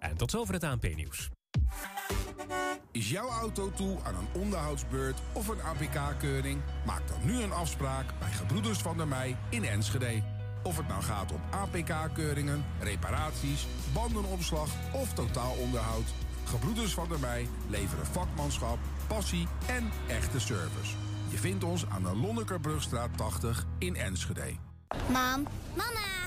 En tot zover het ANP-nieuws. Is jouw auto toe aan een onderhoudsbeurt of een APK-keuring? Maak dan nu een afspraak bij Gebroeders van der Mei in Enschede. Of het nou gaat om APK-keuringen, reparaties, bandenopslag of totaalonderhoud. Gebroeders van der Mei leveren vakmanschap, passie en echte service. Je vindt ons aan de Lonnekerbrugstraat 80 in Enschede. Mam, mama,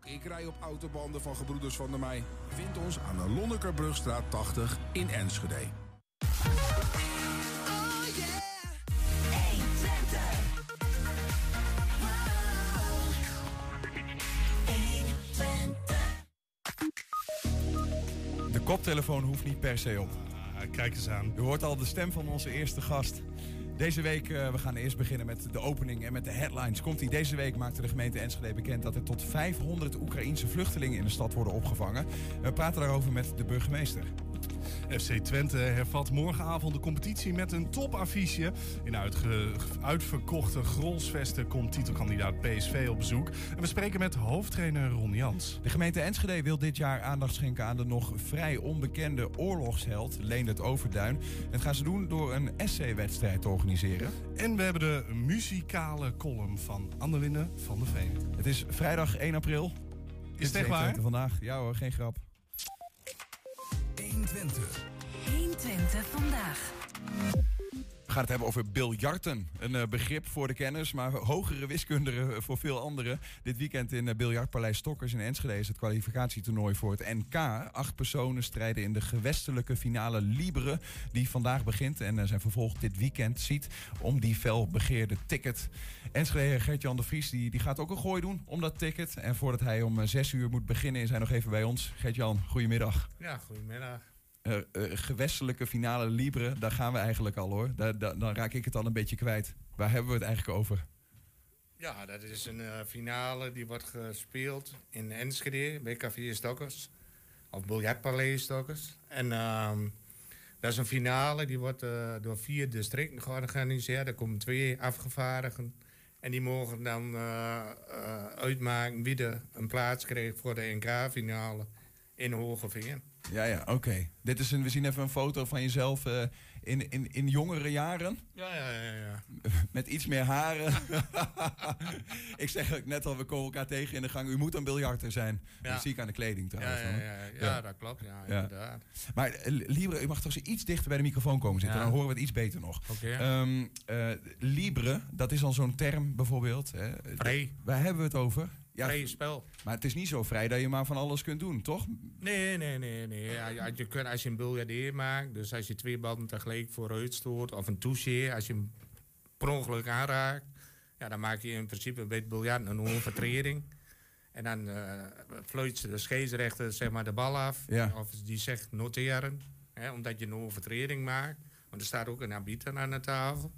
Ook ik rij op autobanden van Gebroeders van der Mei. Je vindt ons aan de Lonnekerbrugstraat 80 in Enschede. De koptelefoon hoeft niet per se op. Ah, kijk eens aan. U hoort al de stem van onze eerste gast. Deze week, uh, we gaan eerst beginnen met de opening en met de headlines. Komt ie. Deze week maakte de gemeente Enschede bekend dat er tot 500 Oekraïense vluchtelingen in de stad worden opgevangen. We praten daarover met de burgemeester. FC Twente hervat morgenavond de competitie met een topaffiche. In uitverkochte Grolsvesten komt titelkandidaat PSV op bezoek. En we spreken met hoofdtrainer Ron Jans. De gemeente Enschede wil dit jaar aandacht schenken aan de nog vrij onbekende oorlogsheld Leendert Overduin. Dat gaan ze doen door een essay-wedstrijd te organiseren. En we hebben de muzikale column van Annelinde van der Veen. Het is vrijdag 1 april. Is het echt waar? Vandaag. Ja hoor, geen grap. 120. 120 vandaag. We gaan het hebben over biljarten. Een uh, begrip voor de kenners, maar hogere wiskunde voor veel anderen. Dit weekend in uh, Biljartpaleis Stokkers in Enschede is het kwalificatietoernooi voor het NK. Acht personen strijden in de gewestelijke finale Libre, die vandaag begint en zijn vervolg dit weekend ziet om die felbegeerde ticket. Enschede Gert-Jan de Vries die, die gaat ook een gooi doen om dat ticket. En voordat hij om zes uur moet beginnen is hij nog even bij ons. Gert-Jan, goedemiddag. Ja, goedemiddag. Uh, gewestelijke finale Libre, daar gaan we eigenlijk al hoor. Daar, dan raak ik het al een beetje kwijt. Waar hebben we het eigenlijk over? Ja, dat is een uh, finale die wordt gespeeld in Enschede bij Café Stokkers. Of Biljartpaleis Stokkers. En ehm, dat is een finale die wordt door vier districten georganiseerd. Er komen twee afgevaardigden. En die mogen dan uitmaken wie er een plaats krijgt voor de NK-finale in Hogeveen. Ja, ja, oké. Dit is een, we zien even een foto van jezelf uh, in, in, in jongere jaren. Ja, ja, ja. ja. Met iets meer haren. ik zeg net al, we komen elkaar tegen in de gang. U moet een biljarter zijn. Ja. Dat zie ik aan de kleding trouwens. Ja, ja, ja, ja, ja. dat klopt. Ja, inderdaad. Maar uh, Libre, u mag toch eens iets dichter bij de microfoon komen zitten. Dan horen we het iets beter nog. Okay. Um, uh, Libre, dat is al zo'n term bijvoorbeeld. Vrij. Waar hebben we het over? Ja, vrije spel. Maar het is niet zo vrij dat je maar van alles kunt doen, toch? Nee, nee, nee. nee. Ja, je kunt, als je een biljardeer maakt, dus als je twee ballen tegelijk vooruit stoot, of een touche, als je hem per ongeluk aanraakt, ja, dan maak je in principe bij het biljart een overtreding. En dan uh, fluit de scheidsrechter zeg maar, de bal af. Ja. Of die zegt noteren, hè, omdat je een overtreding maakt. Want er staat ook een arbiter aan de tafel.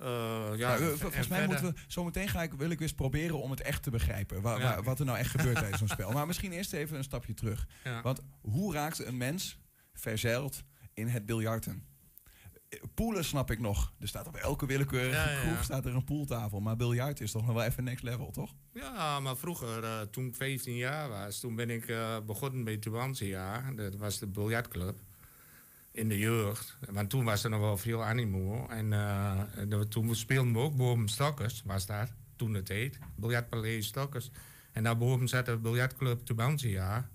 Uh, ja, nou, volgens mij moeten we zometeen ga ik, wil ik eens proberen om het echt te begrijpen. Wa, ja. wat er nou echt gebeurt tijdens zo'n spel. Maar misschien eerst even een stapje terug. Ja. Want hoe raakt een mens verzeild in het biljarten? Poelen snap ik nog. Er staat op elke willekeurige Ja, ja, ja. staat er een poeltafel. Maar biljart is toch nog wel even next level, toch? Ja, maar vroeger, eh, toen ik 15 jaar was, toen ben ik eh, begonnen bij Tubantia. Dat was de biljartclub. In de jeugd. Want toen was er nog wel veel animo. En eh, de- toen speelden we ook boven Stokkers, was daar toen het heet. Biljartpaleis Stokkers. En daarboven zat de biljartclub Tubantia.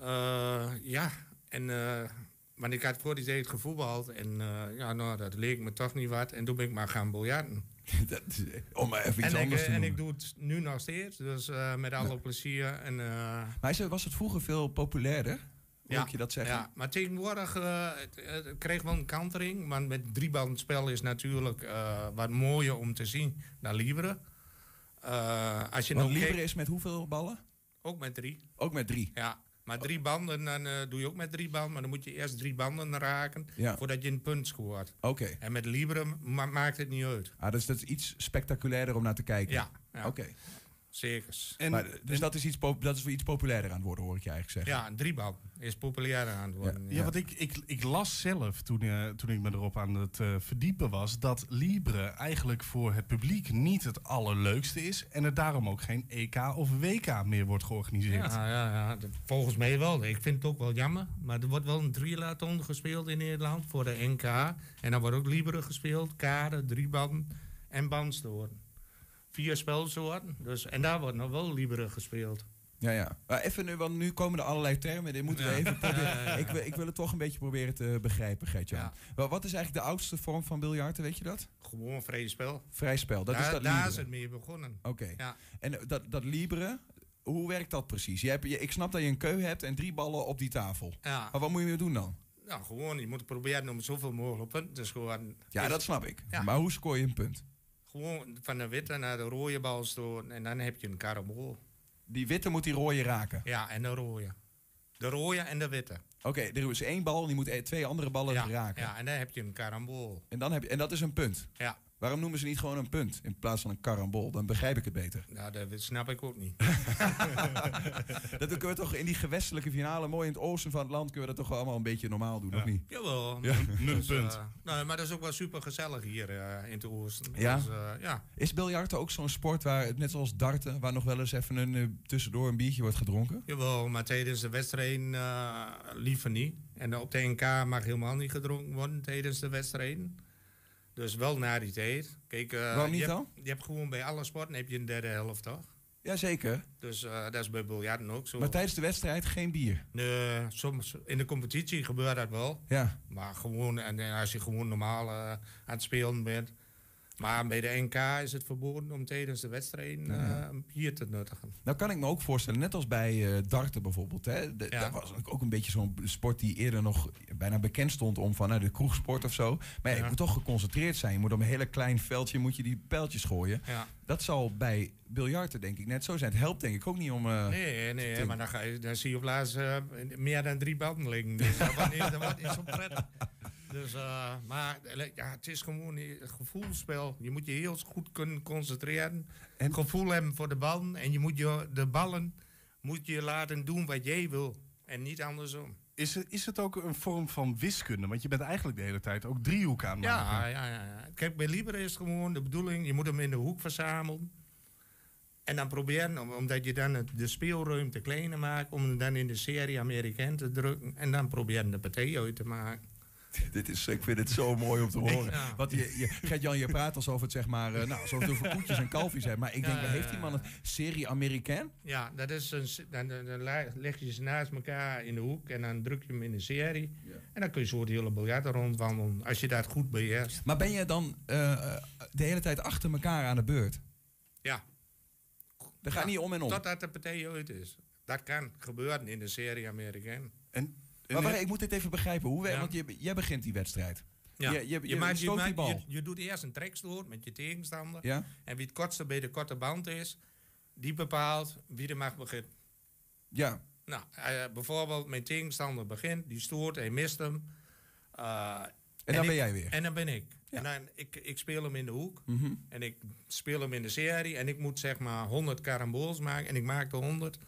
Eh ja, en... eh, want ik had voor die tijd gevoetbald en ja, nou, dat leek me toch niet wat. En toen ben ik maar gaan biljarten. Dat om maar even iets En ik, anders te eh, en ik doe het nu nog steeds, dus met alle plezier. En, Maar was het vroeger veel populairder? Ja, ik je dat zeggen? ja, maar tegenwoordig het, het kreeg wel een kantering. Maar met driebandenspel is natuurlijk eh, wat mooier om te zien dan Libre. Eh, als je Want nou Libre is met hoeveel ballen? Ook met drie. Ook met drie. Ja. Maar drie banden, dan doe je ook met drie banden. Maar dan moet je eerst drie banden raken Ja. voordat je een punt scoort. Oké. En met Libre ma- maakt het niet uit. Ah, dus dat is iets spectaculairder om naar te kijken. Ja, ja Oké. Zeker. En, Maar, dus dat is, iets dat is weer iets populairder aan het worden, hoor ik je eigenlijk zeggen. Ja, een drieband is populair aan het worden. Ja, want ik, ik, ik las zelf toen, eh, toen ik me erop aan het eh, verdiepen was... dat Libre eigenlijk voor het publiek niet het allerleukste is... en er daarom ook geen EK of WK meer wordt georganiseerd. Ja, ja, ja, dat- volgens mij wel. Ik vind het ook wel jammer. Maar er wordt wel een triathlon gespeeld in Nederland voor de NK. En dan wordt ook Libre gespeeld. Kade, drieband en bandstoren. Vier spelsoorten. Dus, en daar wordt nog wel Libre gespeeld. Ja, ja. Maar even nu, want nu komen er allerlei termen. Dit moeten we Ja. even proberen. Ja, ja, ja. Ik, wil, ik wil het toch een beetje proberen te begrijpen, Gert-Jan. Wat is eigenlijk de oudste vorm van biljarten, weet je dat? Gewoon vrij spel. Vrij spel, dat daar is dat daar is het mee begonnen. Oké. Ja. En dat, dat libre, hoe werkt dat precies? Je hebt, je, ik snap dat je een keu hebt en drie ballen op die tafel. Ja. Maar wat moet je nu doen dan? Nou, gewoon, je moet proberen om zoveel mogelijk punten te scoren. Ja, Is- dat snap ik. Maar hoe scoor je een punt? Gewoon van de witte naar de rode bal storen en dan heb je een karambol. Die witte moet die rode raken. Ja, en de rode. De rode en de witte. Oké, er is één bal en die moet eh, twee andere ballen Ja, raken. ja, en dan heb je een karambol. En, dan heb je, en dat is een punt. Ja, Waarom noemen ze niet gewoon een punt in plaats van een karambol? Dan begrijp ik het beter. nou, dat snap ik ook niet. Dat kunnen we toch in die gewestelijke finale, mooi in het oosten van het land, kunnen we dat toch allemaal een beetje normaal doen, of niet? Jawel. Ja. Een Dus, punt. eh, nou, maar dat is ook wel super gezellig hier eh, in het oosten. Ja? Dus, eh, ja. Is biljarten ook zo'n sport waar, net zoals darten, waar nog wel eens even een, tussendoor een biertje wordt gedronken? Jawel, maar tijdens de wedstrijd liever niet. En op de NK mag helemaal niet gedronken worden tijdens de wedstrijden. Dus wel na die tijd. Kijk, eh, Waarom niet je dan? Hebt, je hebt gewoon bij alle sporten heb je een derde helft, toch? Jazeker. Dus eh, dat is bij biljarten ook zo. Maar tijdens de wedstrijd geen bier. Nee, soms in de competitie gebeurt dat wel. Ja. Maar gewoon, en eh, als je gewoon normaal aan het spelen bent. Maar bij de NK is het verboden om tijdens de wedstrijd eh, een bier te nuttigen. Nou kan ik me ook voorstellen, net als bij eh, darten bijvoorbeeld. Hè, de- Ja. Dat was ook een beetje zo'n sport die eerder nog bijna bekend stond om van nou, de kroegsport of zo. Maar ja, je moet toch geconcentreerd zijn. Je moet op een hele klein veldje moet je die pijltjes gooien. Ja. Dat zal bij biljarten denk ik net zo zijn. Het helpt denk ik ook niet om... eh, Nee, nee, maar dan, ga je, dan zie je op laatst eh, meer dan drie banden liggen. Dus dat wordt niet, zo prettig. Dus, eh, maar ja, het is gewoon een gevoelsspel. Je moet je heel goed kunnen concentreren. En gevoel hebben voor de ballen. En je moet je, de ballen moet je laten doen wat jij wil. En niet andersom. Is, het, is het ook een vorm van wiskunde? Want je bent eigenlijk de hele tijd ook driehoeken aan het maken. Ja, ja, ja. Kijk, bij Libre is het gewoon de bedoeling, je moet hem in de hoek verzamelen. En dan proberen, om- omdat je dan het, de speelruimte kleiner maakt, om hem dan in de serie Amerikaan te drukken. En dan proberen de partij uit te maken. Dit is, ik vind het zo mooi om te horen. Ja. Want je, je, Gert-Jan, je praat alsof het zeg maar, eh, nou, alsof het over koetjes en kalfjes hebt. Maar ik denk, heeft die man een serie Amerikaan? Ja, dat is een, dan, dan, dan le- leg je ze naast elkaar in de hoek en dan druk je hem in de serie. En dan kun je zo de hele biljarten rondwandelen, als je dat goed beheerst. Maar ben je dan eh, eh, de hele tijd achter elkaar aan de beurt? Ja, Dat gaat Ja, niet om en om. totdat de partij uit is. Dat kan gebeuren in de serie Amerikaan. En Maar wacht, ik moet dit even begrijpen. Hoe, Ja. Want je, jij begint die wedstrijd. Ja. Je- je- je maakt- die bal. Je, je doet eerst een trekstoot met je tegenstander. Ja? En wie het kortste bij de korte band is, die bepaalt wie er mag beginnen. Ja. Nou, eh, bijvoorbeeld mijn tegenstander begint, die stoort, hij mist hem. Eh, En, dan ben jij weer. En dan ben ik. Ja. En dan, ik, ik speel hem in de hoek. Mhm. En ik speel hem in de serie. En ik moet zeg maar 100 karambols maken. En ik maak de 100.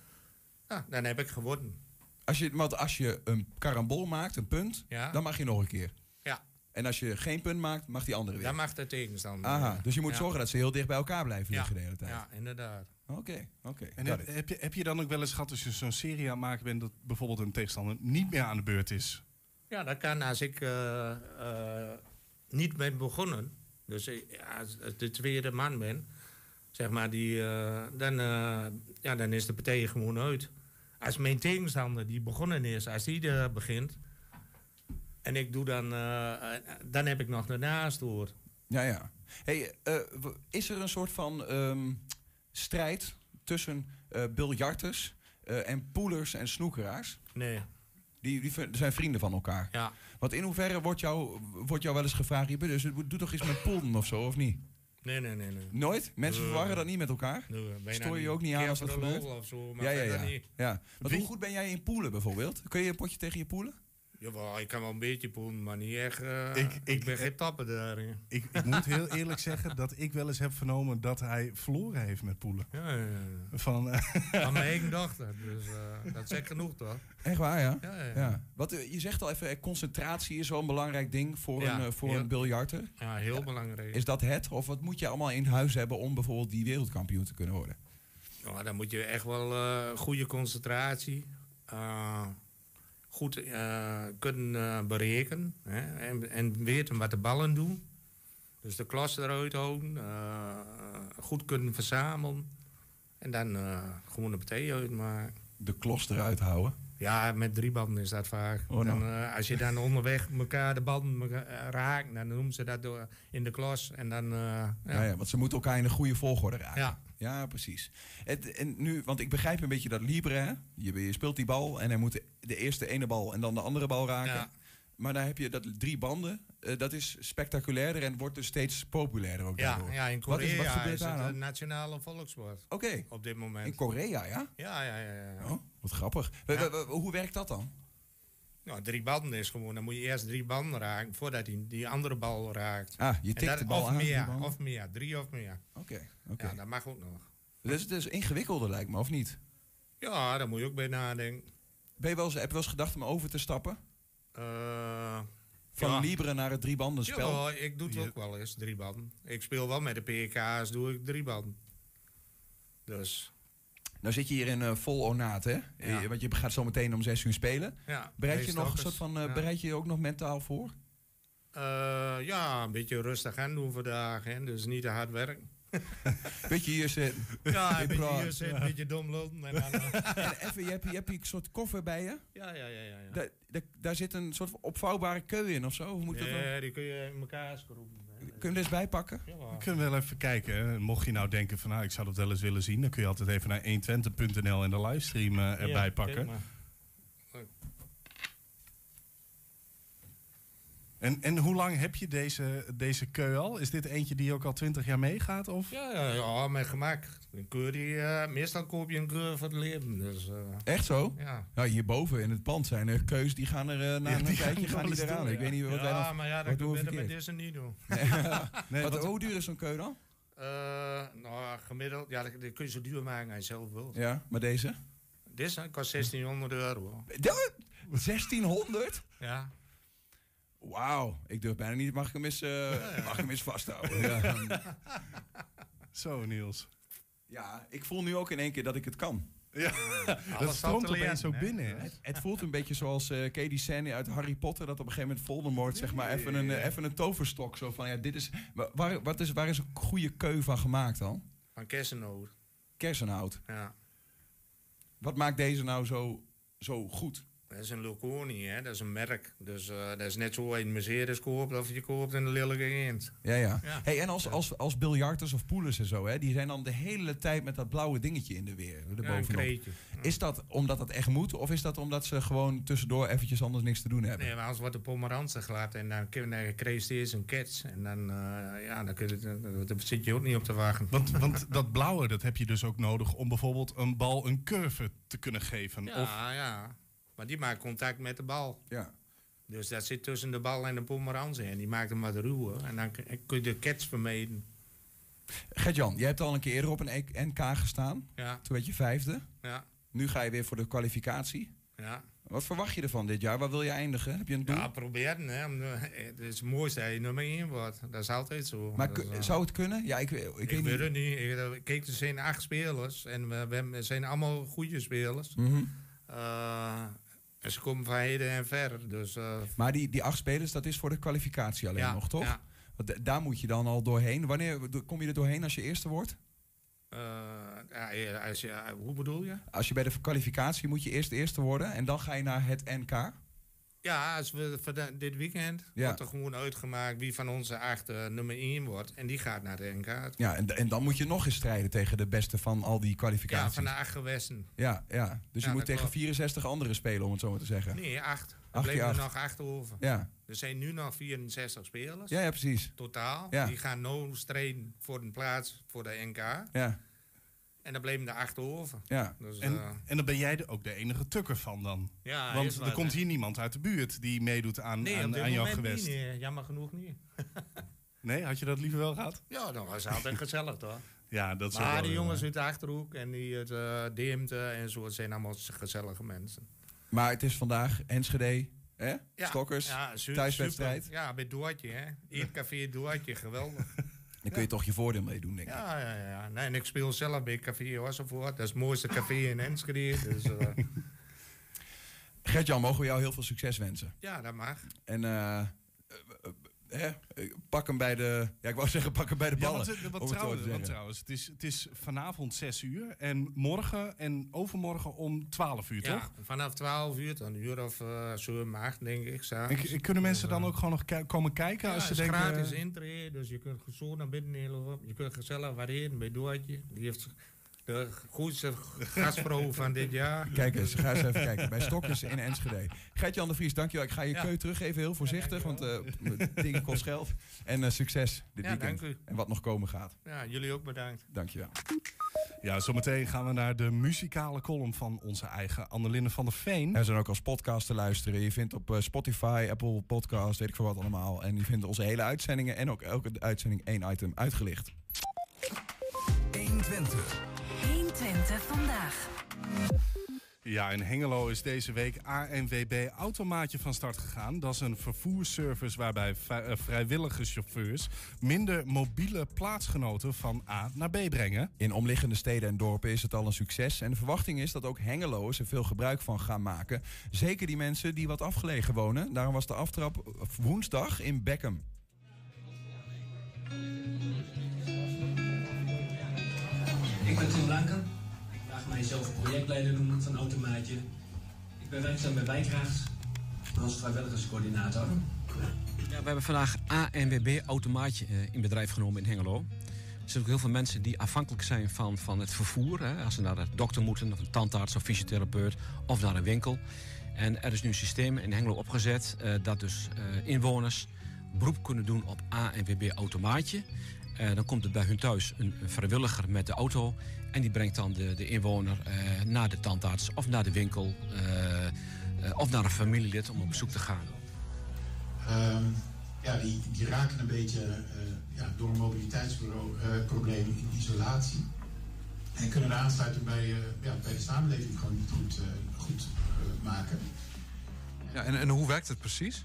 Nou, dan heb ik gewonnen. Als je, want als je een karambol maakt, een punt, Ja. dan mag je nog een keer. Ja, En als je geen punt maakt, mag die andere weer. dan mag de tegenstander. Aha, dus je moet Ja. zorgen dat ze heel dicht bij elkaar blijven Ja. liggen de hele tijd. Ja, inderdaad. Oké, oké. En heb, je, heb je dan ook wel eens gehad als je zo'n serie aan het maken bent... dat bijvoorbeeld een tegenstander niet meer aan de beurt is? Ja, dat kan als ik eh, eh, niet ben begonnen. Dus ja, als de tweede man ben, zeg maar, die, eh, dan, eh, ja, dan is de partij gewoon uit. Als mijn tegenstander die begonnen is, als die er begint. En ik doe dan, eh, eh, dan heb ik nog daarnaast door. Ja, ja. Hey, eh, is er een soort van ehm, strijd tussen eh biljarters en poelers en snoekeraars? Nee, Die, die zijn vrienden van elkaar. ja. Want in hoeverre wordt jou, wordt jou wel eens gevraagd... je dus, doe toch eens met poelen of zo, of niet? Nee, nee, nee. nee. Nooit? Mensen Nee. verwarren dat niet met elkaar? nee Stoor je ook niet aan als dat gebeurt? lol Of zo, maar Ja, ja, ja. ja. Want hoe goed ben jij in poelen bijvoorbeeld? Kun je een potje tegen je poelen? Jawel, ik kan wel een beetje poelen, maar niet echt. eh, Ik- ik, ik- ben geen tapper daarin. Ik, ik moet heel eerlijk zeggen dat ik wel eens heb vernomen dat hij verloren heeft met poelen. Ja, ja, ja. Van, eh, Van mijn eigen dochter. Dus eh, dat zegt genoeg toch? Echt waar, ja? Ja, ja, ja. Ja. Wat, je zegt al even, concentratie is wel een belangrijk ding voor Ja, een, voor heel- een biljarter. Ja, heel belangrijk. Is dat het? Of wat moet je allemaal in huis hebben om bijvoorbeeld die wereldkampioen te kunnen worden? Nou, dan moet je echt wel eh, goede concentratie. Goed eh, kunnen eh, berekenen. Hè, en, en weten wat de ballen doen. Dus de klas eruit houden. eh, goed kunnen verzamelen. En dan gewoon de partij uitmaken. De klos eruit houden. Ja, met drie banden is dat vaak. Oh, nou. dan, als je dan onderweg elkaar de banden raakt, dan noemen ze dat door, in de klas. En dan, Ja. ja. Ja, want ze moeten elkaar in de goede volgorde raken. Ja. Ja, precies. Het, en nu, want ik begrijp een beetje dat Libre, hè? Je, je speelt die bal en hij moet de, eerste ene bal en dan de andere bal raken. Ja. Maar dan heb je dat drie banden. Eh, dat is spectaculairder en wordt dus steeds populairder ook Ja, daardoor. ja, in Wat is- wat Korea is, daar het dan? een nationale volkssport Oké, op dit moment. in Korea, ja? Ja, ja, ja. ja. Oh, wat grappig. Ja. hoe werkt dat dan? Nou, drie banden is gewoon, dan moet je eerst drie banden raken voordat hij die andere bal raakt. Ah, je tikt dat- de bal of aan. meer, bal. of meer, drie of meer. Oké, oké. Ja, dat mag ook nog. Dat is dus ingewikkelder lijkt me, of niet? Ja, daar moet je ook bij nadenken. Ben je wel eens, heb je wel eens gedacht om over te stappen? Eh, Van ja. Libre naar het driebandenspel? Ja, ik doe het ook wel eens, drie banden. Ik speel wel met de PK's, doe ik drie banden. Dus, Nou zit je hier in eh, vol ornaat, hè? Eh, Want je gaat zo meteen om zes uur spelen. ja. Bereid je nog een soort van, eh, ja. bereid je je ook nog mentaal voor? Ja, een beetje rustig aan doen vandaag, hè. dus niet te hard werken. Beetje hier zitten. Ja, een beetje hier zitten, een beetje dom lullen. En dan, En even, je hebt, je hebt een soort koffer bij je. ja, ja, ja, ja. ja. Daar, daar, daar zit een soort opvouwbare keu in of zo. Moet ik dat dan? Ja, die kun je in elkaar schroeven. Hè. Kun je er eens bij pakken? We kunnen wel even kijken. hè. Mocht je nou denken van nou, ik zou dat wel eens willen zien, dan kun je altijd even naar 120.nl en de livestream eh, erbij Ja, pakken. kijk maar. En, en hoe lang heb je deze, deze keu al? Is dit eentje die ook al 20 jaar meegaat? Of? Ja, ja, ja, met gemak. Een keur die, eh, meestal koop je een keur voor het leven. Dus, eh, Echt zo? ja. Ja, hierboven in het pand zijn er keus die gaan er eh, na Ja, een gaan tijdje nog gaan wel die eraan. Ik weet niet wat wij dan... maar ja, wat dat doen we verkeerd? deze niet doen. Nee, wat, wat- hoe duur is zo'n keu dan? Nou, gemiddeld, ja, dat, dat kun je zo duur maken als je zelf wil. Ja, maar deze? Dit kost 1600 euro. Dat- 1600? Ja. Wauw, ik durf bijna niet. Mag ik hem eens, eh, mag ik hem eens vasthouden? Ja. Zo, Niels. ja, ik voel nu ook in één keer dat ik het kan. Ja, dat stroomt opeens zo binnen. Hè? Het, het voelt een beetje zoals eh Katie scène uit Harry Potter. Dat op een gegeven moment Voldemort zeg maar even een, even een toverstok. Zo van, ja, dit is, wa- waar, wat is, waar is een goede keu van gemaakt dan? Van kersenhout. Kersenhout. Ja. Wat maakt deze nou zo, zo goed? Dat is een Luconi, hè? dat is een merk. Dus eh, dat is net zo in Mercedes koopt of je koopt in de lelijke eend. Ja, ja. Ja. Hey, en als, als, als biljarters of poelers en zo, hè, die zijn dan de hele tijd met dat blauwe dingetje in de weer. Ja, een erbovenop. kreetje. is dat omdat dat echt moet? Of is dat omdat ze gewoon tussendoor eventjes anders niks te doen hebben? Nee, maar als wordt de pomeranzen glad en dan kun je- dan krijg je eerst een catch. En dan, eh, ja, dan, kun je, dan, dan zit je ook niet op te wachten. Want, want dat blauwe, dat heb je dus ook nodig om bijvoorbeeld een bal een curve te kunnen geven. Ja, Of, ja. Maar die maakt contact met de bal. Ja. Dus dat zit tussen de bal en de pomeranzen. En die maakt hem wat ruwer. En dan kun- je de catch vermijden. Gert-Jan, jij hebt al een keer eerder op een E- NK gestaan. Ja, Toen werd je vijfde. ja, Nu ga je weer voor de kwalificatie. ja. Wat verwacht je ervan dit jaar? Waar wil je eindigen? Heb je een doel? Ja, proberen. Hè. Het is het mooiste dat je nummer 1 wordt. Dat is altijd zo. maar zou het kunnen? Ja, ik, ik, ik, weet weet niet. het niet. Ik, eh, kijk, er zijn acht spelers. En we, zijn allemaal goede spelers. Eh, en ze komen van heden en ver. Dus, eh, Maar die, die acht spelers, dat is voor de kwalificatie alleen ja, nog, toch? Ja. Want da- daar moet je dan al doorheen. Wanneer kom je er doorheen als je eerste wordt? Eh, ja, ja, als je, hoe bedoel je? Als je bij de kwalificatie moet je eerst eerste worden en dan ga je naar het NK. Ja, als we voor de- dit weekend Ja. wordt er gewoon uitgemaakt wie van onze acht eh, nummer 1 wordt. En die gaat naar de NK. Ja, en, en dan moet je nog eens strijden tegen de beste van al die Ja, kwalificaties. van de acht gewesten. Ja, ja. Dus je Ja, moet tegen klopt. 64 anderen spelen, om het zo maar te zeggen. Nee, acht. Er bleven er nog acht over. Ja, Er zijn nu nog 64 spelers. ja, ja precies. Totaal. Ja. Die gaan nu strijden voor een plaats voor de NK. Ja, En dan bleven er acht over. ja. Dus, En, eh, en dan ben jij ook de enige tukker van dan. ja, Want er wat, komt hè. hier niemand uit de buurt die meedoet aan, Nee, aan, aan jouw gewest. Nee, jammer genoeg niet. Nee, had je dat liever wel gehad? Ja, dat was altijd gezellig toch? Ja, dat Maar wel die jongens eh, uit de Achterhoek en die uit uh, Deemte en zo, het zijn allemaal gezellige mensen. Maar het is vandaag Enschede, hè? Ja, Stokkers, ja, thuiswedstrijd. super. Ja, bij Doortje, hè. Eetcafé Doortje, geweldig. Dan kun je toch je voordeel meedoen, denk ik. Ja, ja, ja. Nee, en ik speel zelf bij Café Ossenvoort. Dat is het mooiste café in Enschede. Dus eh, Gert-Jan, mogen we jou heel veel succes wensen. ja, dat mag. En eh, eh, eh, eh, pak hem bij de... Ja, ik wou zeggen, pak hem bij de Ja, ballen. want, eh, wat om het zo trouwens, trouwens het, is, het is vanavond 6 uur en morgen en overmorgen om 12 uur, Ja, toch? vanaf 12 uur tot een uur of uh, 7, 8, denk ik. En, s'avonds. k- kunnen mensen dan eh, ook gewoon nog komen kijken Ja, als ze het is denken... gratis intree, dus je kunt zo naar binnen lopen. Je kunt gezellig waarheen bij Doortje. Die heeft de goedste gastvrouw van dit jaar. Kijk eens, ga eens even kijken. Bij Stokkers in Enschede. Gert-Jan de Vries, dankjewel. Ik ga je Ja. keu teruggeven, heel voorzichtig. want eh dingen kost geld. En eh, succes dit Ja, weekend. dank u. En wat nog komen gaat. Ja, jullie ook bedankt. Dankjewel. Ja, zometeen gaan we naar de muzikale column van onze eigen Annelinde van der Veen. Er zijn ook als podcast te luisteren. Je vindt op eh, Spotify, Apple Podcast, weet ik veel wat allemaal. En je vindt onze hele uitzendingen en ook elke uitzending één item uitgelicht. 120. 120 vandaag. Ja, in Hengelo is deze week ANWB Automaatje van start gegaan. Dat is een vervoersservice waarbij eh, vrijwillige chauffeurs minder mobiele plaatsgenoten van A naar B brengen. In omliggende steden en dorpen is het al een succes. En de verwachting is dat ook Hengeloers er veel gebruik van gaan maken. Zeker die mensen die wat afgelegen wonen. Daarom was de aftrap woensdag in Beckham. Ik ben Tim Blanken. Ik mag mijzelf projectleider noemen van Automaatje. Ik ben werkzaam bij Wijkracht als vrijwilligerscoördinator. Ja, we hebben vandaag ANWB Automaatje eh, in bedrijf genomen in Hengelo. Er zijn ook heel veel mensen die afhankelijk zijn van, van het vervoer. Hè, als ze naar de dokter moeten, of een tandarts of fysiotherapeut of naar een winkel. En er is nu een systeem in Hengelo opgezet eh, dat dus eh, inwoners beroep kunnen doen op ANWB Automaatje. Eh, dan komt er bij hun thuis een, een vrijwilliger met de auto. En die brengt dan de, de inwoner eh, naar de tandarts of naar de winkel. eh, eh, of naar een familielid om op bezoek te gaan. Ehm, ja, die, die raken een beetje eh, ja, door een mobiliteitsprobleem in isolatie. En kunnen de aansluiting bij, eh, ja, bij de samenleving gewoon niet goed, eh, goed eh, maken. Ja, en, en hoe werkt het precies?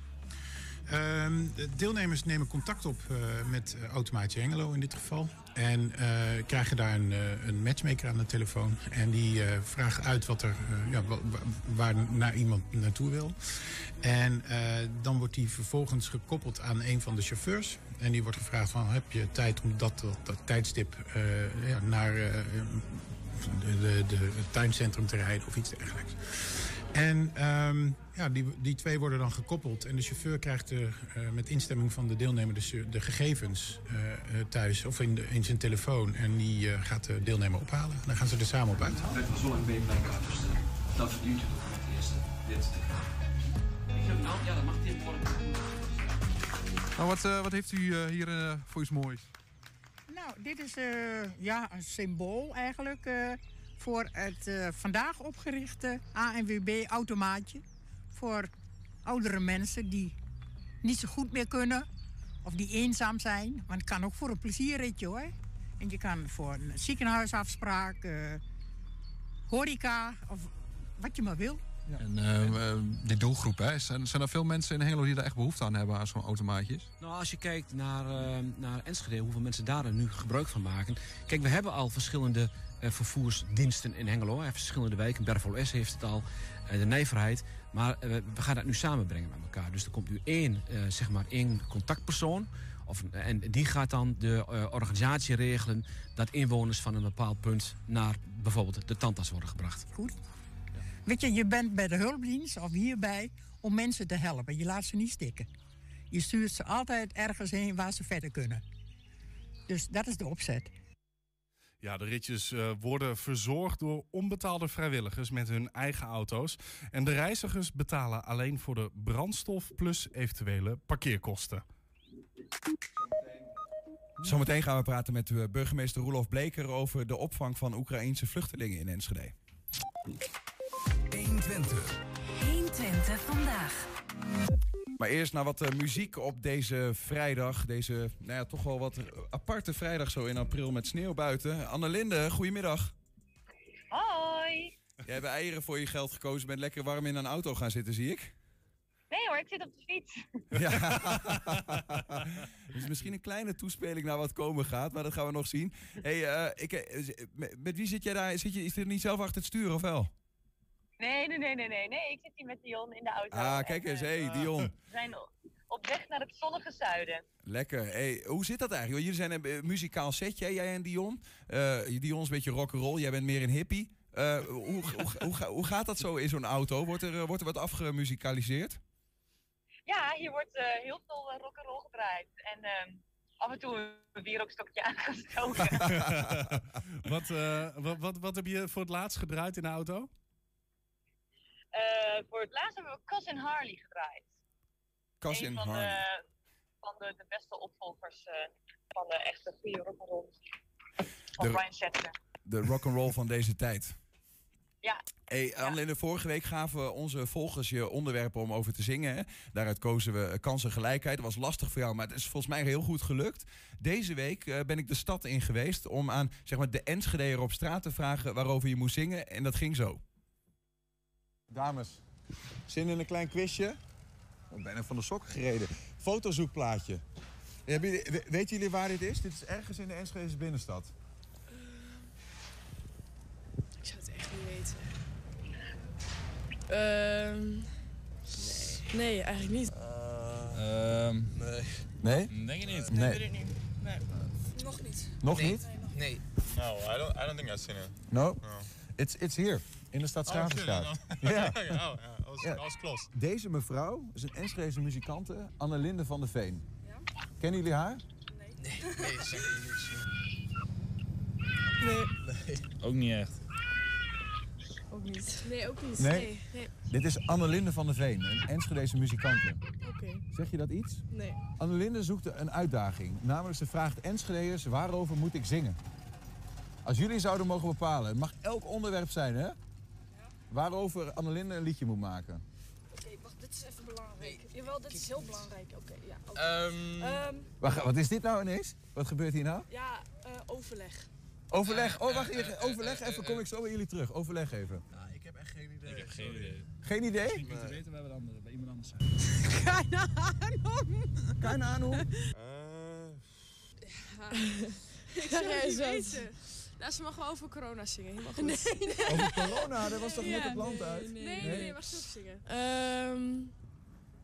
Ehm, de deelnemers nemen contact op eh, met eh, Automaatje Hengelo in dit geval. En eh, krijgen daar een, een matchmaker aan de telefoon. En die vraagt uit wat er, ja, wa- wa- waar naar iemand naartoe wil. En dan wordt die vervolgens gekoppeld aan een van de chauffeurs. En die wordt gevraagd van heb je tijd om dat, dat, tijdstip ja, naar de, de, het tuincentrum te rijden of iets dergelijks. En ehm, ja, die, die twee worden dan gekoppeld. En de chauffeur krijgt de, eh, met instemming van de deelnemer de, de gegevens eh, eh, thuis of in, de, in zijn telefoon. En die eh, gaat de deelnemer ophalen. Dan gaan ze er samen op uit. Ik ben zo lang bij elkaar, dat verdient u toch voor het eerste. Dit te krijgen. Nou, ja, dat mag dit worden. Nou, wat, eh, wat heeft u eh, hier voor iets moois? Nou, dit is eh, ja, een symbool eigenlijk eh, voor het eh, vandaag opgerichte ANWB-automaatje. Voor oudere mensen die niet zo goed meer kunnen of die eenzaam zijn. Maar het kan ook voor een plezierritje hoor. En je kan voor een ziekenhuisafspraak, eh, horeca of wat je maar wil. En eh, eh, die doelgroep, hè, zijn, zijn er veel mensen in Hengelo die daar echt behoefte aan hebben aan zo'n automaatjes? Nou, als je kijkt naar, naar Enschede, hoeveel mensen daar nu gebruik van maken. Kijk, we hebben al verschillende vervoersdiensten in Hengelo. Verschillende wijken. Bervol S heeft het al, eh, de Nijverheid. Maar eh, we gaan dat nu samenbrengen met elkaar. Dus er komt nu één, eh, zeg maar één contactpersoon. Of, en die gaat dan de eh, organisatie regelen dat inwoners van een bepaald punt naar bijvoorbeeld de tandarts worden gebracht. Goed. Weet je, je bent bij de hulpdienst of hierbij om mensen te helpen. Je laat ze niet stikken. Je stuurt ze altijd ergens heen waar ze verder kunnen. Dus dat is de opzet. Ja, de ritjes eh, worden verzorgd door onbetaalde vrijwilligers met hun eigen auto's. En de reizigers betalen alleen voor de brandstof plus eventuele parkeerkosten. Zometeen gaan we praten met eh, burgemeester Roelof Bleker over de opvang van Oekraïense vluchtelingen in Enschede. 120. 120 vandaag. Maar eerst naar wat eh, muziek op deze vrijdag. Deze nou ja, toch wel wat aparte vrijdag zo in april met sneeuw buiten. Annelinde, goedemiddag. Hoi. Jij hebt eieren voor je geld gekozen. Bent lekker warm in een auto gaan zitten, zie ik. Nee hoor, ik zit op de fiets. Ja. dus misschien een kleine toespeling naar wat komen gaat, maar dat gaan we nog zien. Hey, eh, ik, eh, met, met wie zit jij daar? Zit je, is er niet zelf achter het stuur of wel? Nee, nee, nee, nee, nee, nee. Ik zit hier met Dion in de auto. Ah, kijk eens, En, hey, eh, Dion. We zijn op weg naar het zonnige zuiden. Lekker. Hey, hoe zit dat eigenlijk? Want Jullie zijn een eh, muzikaal setje, jij en Dion. Eh Dion is een beetje rock'n'roll, jij bent meer een hippie. Eh, hoe, hoe, hoe, hoe gaat dat zo in zo'n auto? Wordt er, wordt er wat afgemuzikaliseerd? Ja, hier wordt eh, heel veel uh, rock'n'roll gedraaid. En ehm, af en toe een bierokstokje aangestoken. wat, eh, wat, wat, wat heb je voor het laatst gedraaid in de auto? Eh, voor het laatst hebben we Cousin Harley gedraaid. Cousin Een van, Harley. De, van de, de beste opvolgers eh, van de echte goede rock'n'roll. Van De- Brian Setzer. De rock'n'roll van deze tijd. Ja. Hey, Annelinde, vorige week gaven onze volgers je onderwerpen om over te zingen. Hè? Daaruit kozen we kansengelijkheid. Dat was lastig voor jou, maar het is volgens mij heel goed gelukt. Deze week eh, ben ik de stad in geweest om aan zeg maar, de Enschedeer op straat te vragen waarover je moest zingen. En dat ging zo. Dames, zin in een klein quizje? Ik ben er van de sokken gereden. Fotozoekplaatje. Hebben jullie- we- weten jullie waar dit is? Dit is ergens in de Enschedese binnenstad. Ik zou het echt niet weten. Ehm nee. nee, eigenlijk niet. nee. Nee? Denk je niet? Nee. weet ik niet. Nee. Nog niet. Nog niet? Nee. No, I don't. I don't think I've seen it. No? It's, it's here, in de stad Oh. Ja. oh, was, Ja. I was close. Deze mevrouw is een Enschedeze muzikante, Annelinde van der Veen. Kennen jullie haar? Nee, zeker Nee. niet. Ook niet echt. Ook niet. Nee, ook niet. Nee? Nee. Dit is Annelinde van der Veen, een Enschedeze muzikante. Oké. Zeg je dat iets? Nee. Annelinde zoekt een uitdaging. Namelijk, ze vraagt Enschedeërs waarover moet ik zingen? Als jullie zouden mogen bepalen, het mag elk onderwerp zijn, hè? Waarover Annelinde een liedje moet maken. Oké, wacht, dit is even belangrijk. Jawel, dit is heel belangrijk. Oké, ja. Ehm. Ehm, Wacht, wat is dit nou ineens? Wat gebeurt hier nou? ja, eh, overleg. Overleg. Oh, wacht even. Overleg even. Kom ik zo bij jullie terug. Overleg even. ik heb echt geen idee. Ik heb geen idee. Geen idee? Misschien u weten bij, wat andere, bij iemand anders. Keine Ahnung. Keine Ahnung. Ik zou het niet weten. Nou, ze mag wel over corona zingen. Helemaal goed. Nee, nee. Over corona? Dat was toch net het land nee, uit? Nee, Nee? nee, nee, mag ze ook zingen. Ehm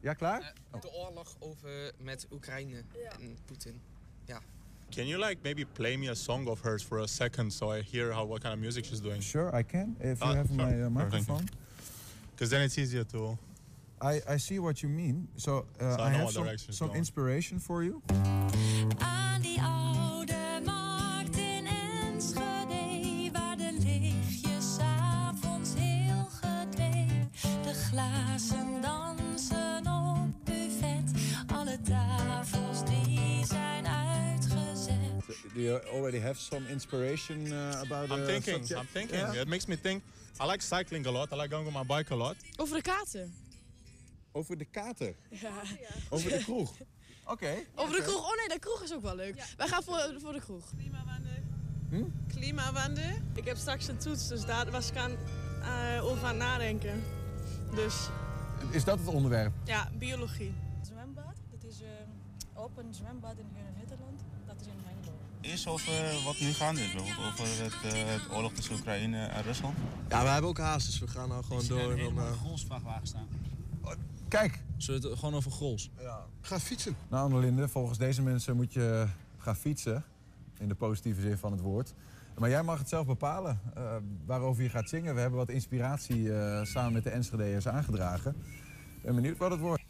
Ja, klaar? De oorlog over met Oekraïne en Poetin. Ja. Can you like maybe play me a song of hers for a second so I hear how what kind of music she's doing? Sure, I can. If you Ah, have my uh, microphone. Because then it's easier to. I, I see what you mean. So, uh, So I have some, some inspiration for you. Do you already have some inspiration uh, about I'm thinking. I'm thinking. Yeah? It makes me think. I like cycling a lot. I like going on my bike a lot. over de kaarten. Over de kater. Ja. Over de kroeg. Oké. Over de kroeg. Oh nee, de kroeg is ook wel leuk. Wij gaan voor, voor de kroeg. Hm? Klimawandel. Ik heb straks een toets, dus daar was ik aan, eh, over aan het nadenken. Dus Is dat het onderwerp? ja, biologie. Zwembad, dit is een open zwembad in Nederland. Dat is in Hengelo. Eerst over wat nu gaande is, bijvoorbeeld over het, eh, het oorlog tussen Oekraïne en Rusland. Ja, we hebben ook haast, dus we gaan nou gewoon door. En dan, eh, Grolsvrachtwagen staan. Kijk. Zullen we het gewoon over Grols? Ja. Ga fietsen. Nou, Annelinde, volgens deze mensen moet je gaan fietsen. In de positieve zin van het woord. Maar jij mag het zelf bepalen eh, waarover je gaat zingen. We hebben wat inspiratie eh, samen met de Enschede'ers aangedragen. ben benieuwd wat het wordt.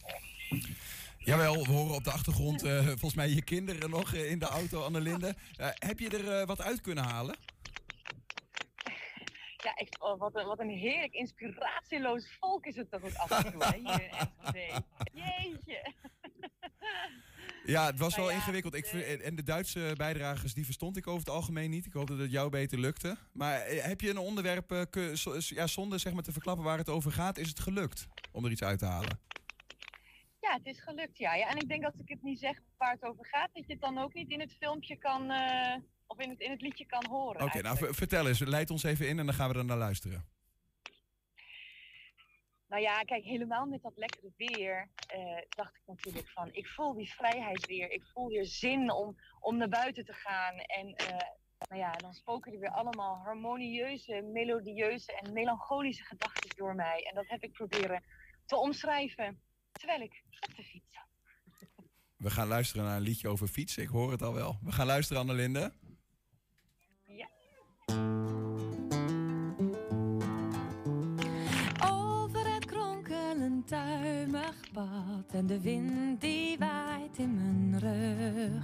Jawel, we horen op de achtergrond eh, volgens mij je kinderen nog eh, in de auto, Annelinde. Uh, heb je er eh, wat uit kunnen halen? Ja, echt, oh, wat, een, wat een heerlijk inspiratieloos volk is het toch ook af en toe, hè, hier in Enschede. Jeetje. Ja, het was wel ja, ingewikkeld. Ik, en de Duitse bijdragers, die verstond ik over het algemeen niet. Ik hoop dat het jou beter lukte. Maar eh, heb je een onderwerp, eh, ja, zonder zeg maar, te verklappen waar het over gaat, is het gelukt om er iets uit te halen? Ja, het is gelukt, ja. ja. En ik denk dat ik het niet zeg waar het over gaat, dat je het dan ook niet in het filmpje kan, eh, of in het, in het liedje kan horen. Oké, nou vertel eens. Leid ons even in en dan gaan we er naar luisteren. Nou ja, kijk, helemaal met dat lekkere weer eh, dacht ik natuurlijk van, ik voel die vrijheid weer. Ik voel weer zin om, om naar buiten te gaan. En eh, nou ja, dan spoken er weer allemaal harmonieuze, melodieuze en melancholische gedachten door mij. En dat heb ik proberen te omschrijven terwijl ik op de fiets zat. We gaan luisteren naar een liedje over fietsen. Ik hoor het al wel. We gaan luisteren, Annelinde. Ja. Over het kronkelend tuimig pad en de wind die waait in mijn rug.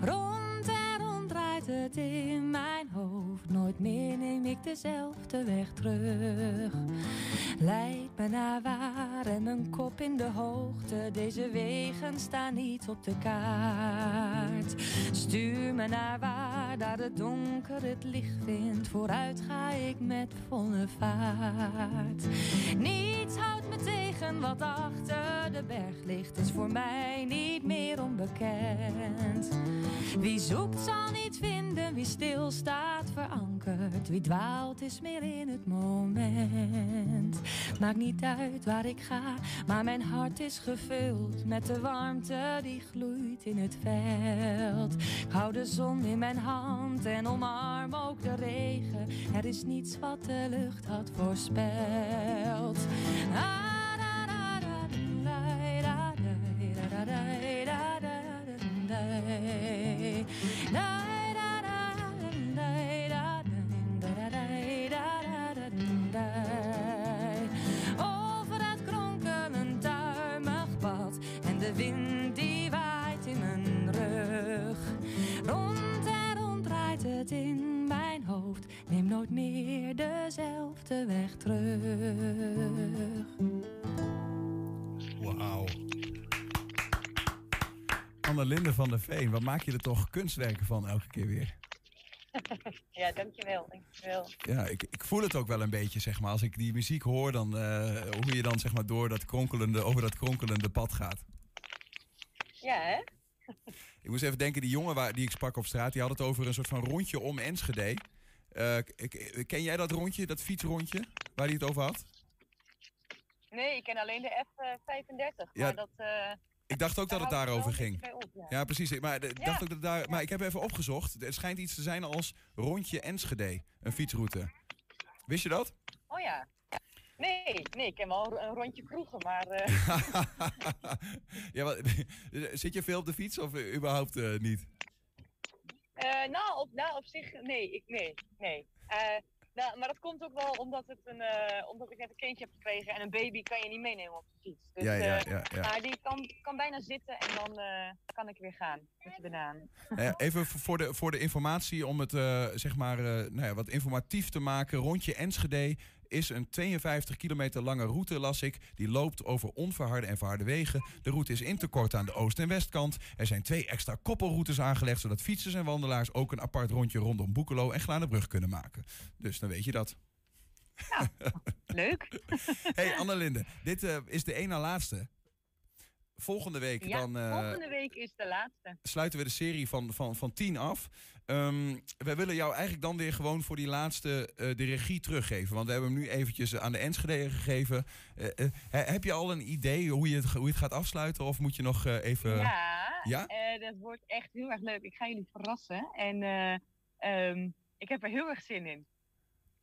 Rond en rond draait het in mijn hoofd, nooit meer neem ik dezelfde weg terug. Leidt me naar waar en mijn kop in de hoogte, deze wegen staan niet op de kaart. Stuur me naar waar, daar het donker het licht vindt, vooruit ga ik met volle vaart. Niets houdt me tegen wat achter de berg ligt, is voor mij niet meer onbekend. Wie zoekt zal niet vinden, wie stilstaat verankerd, wie dwaalt is meer in het moment. Maakt niet uit waar ik ga, maar mijn hart is gevuld met de warmte die gloeit in het veld. Ik hou de zon in mijn en omarm ook de regen. Er is niets wat de lucht had voorspeld. Ah, nooit meer dezelfde weg terug. Wauw. Annelinde van der Veen, wat maak je er toch kunstwerken van elke keer weer? ja, dankjewel, dankjewel. Ja, ik, ik voel het ook wel een beetje, zeg maar. Als ik die muziek hoor, dan eh, hoe je dan zeg maar door dat kronkelende, over dat kronkelende pad gaat. Ja, hè? Ik moest even denken, die jongen waar, die ik sprak op straat, die had het over een soort van rondje om Enschede. Eh, ken jij dat rondje, dat fietsrondje, waar hij het over had? Nee, ik ken alleen de F35, Ja, maar dat... eh, Ik dacht ook dat het daarover ging. op, Ja, precies. Maar, de- Ja. dacht ook dat daar, maar ik heb even opgezocht. Het schijnt iets te zijn als rondje Enschede, een fietsroute. Wist je dat? Oh ja. Nee, nee, ik ken wel een rondje kroegen, maar... eh, ja, zit je veel op de fiets of eh, überhaupt eh, niet? Eh, nou, op, nou, op zich, nee, ik, nee, nee. Eh, nou, maar dat komt ook wel omdat, het een, eh, omdat ik net een kindje heb gekregen en een baby kan je niet meenemen op de fiets. Dus, Ja, ja, ja, ja. Maar die kan, kan bijna zitten en dan kan ik weer gaan met de banaan. Nou ja, even voor de, voor de informatie, om het zeg maar, nou ja, wat informatief te maken. Rondje Enschede is een 52 kilometer lange route, las ik. Die loopt over onverharde en verharde wegen. De route is in te kort aan de oost- en westkant. Er zijn twee extra koppelroutes aangelegd... zodat fietsers en wandelaars ook een apart rondje rondom Boekelo en Glanenbrug kunnen maken. Dus dan weet je dat. Leuk. hey Annelinde, dit eh, is de één na laatste. Volgende week Ja, dan... eh, volgende week is de laatste. sluiten we de serie van, van, van 10 af. Ehm wij willen jou eigenlijk dan weer gewoon voor die laatste eh, de regie teruggeven. Want we hebben hem nu eventjes aan de Enschede gegeven. Eh, eh, he- heb je al een idee hoe je het, hoe je het gaat afsluiten? Of moet je nog even... Ja, Ja? eh, dat wordt echt heel erg leuk. Ik ga jullie verrassen. En eh, ehm, ik heb er heel erg zin in.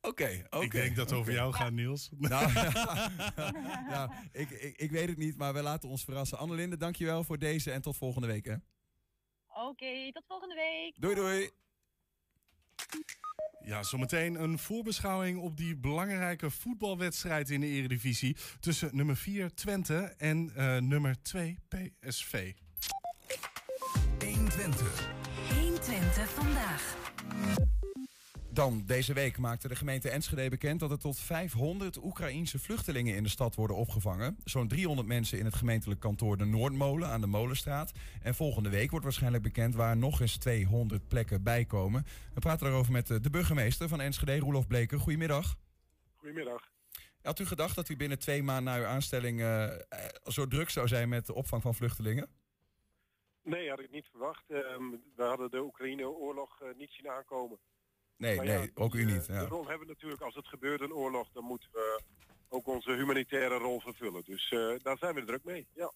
Oké, oké. Ik denk dat het over jou gaat, Niels. Nou, ja, ik, ik, ik weet het niet, maar we laten ons verrassen. Annelinde, dankjewel voor deze en tot volgende week. Hè. Oké, tot volgende week. Doei doei. Ja, zometeen een voorbeschouwing op die belangrijke voetbalwedstrijd in de Eredivisie tussen nummer 4 Twente en uh, nummer 2 PSV. 120. 120 vandaag. Dan, deze week maakte de gemeente Enschede bekend dat er tot 500 Oekraïense vluchtelingen in de stad worden opgevangen. Zo'n 300 mensen in het gemeentelijk kantoor de Noordmolen aan de Molenstraat. En volgende week wordt waarschijnlijk bekend waar nog eens 200 plekken bij komen. We praten daarover met de burgemeester van Enschede, Roelof Bleker. Goedemiddag. Goedemiddag. Had u gedacht dat u binnen twee maanden na uw aanstelling uh, zo druk zou zijn met de opvang van vluchtelingen? Nee, had ik niet verwacht. Uh, we hadden de Oekraïne-oorlog uh, niet zien aankomen. Nee, Maar nee, ook u niet. De Ja. rol hebben we natuurlijk, als het gebeurt een oorlog, dan moeten we ook onze humanitaire rol vervullen. Dus eh, daar zijn we druk mee, ja.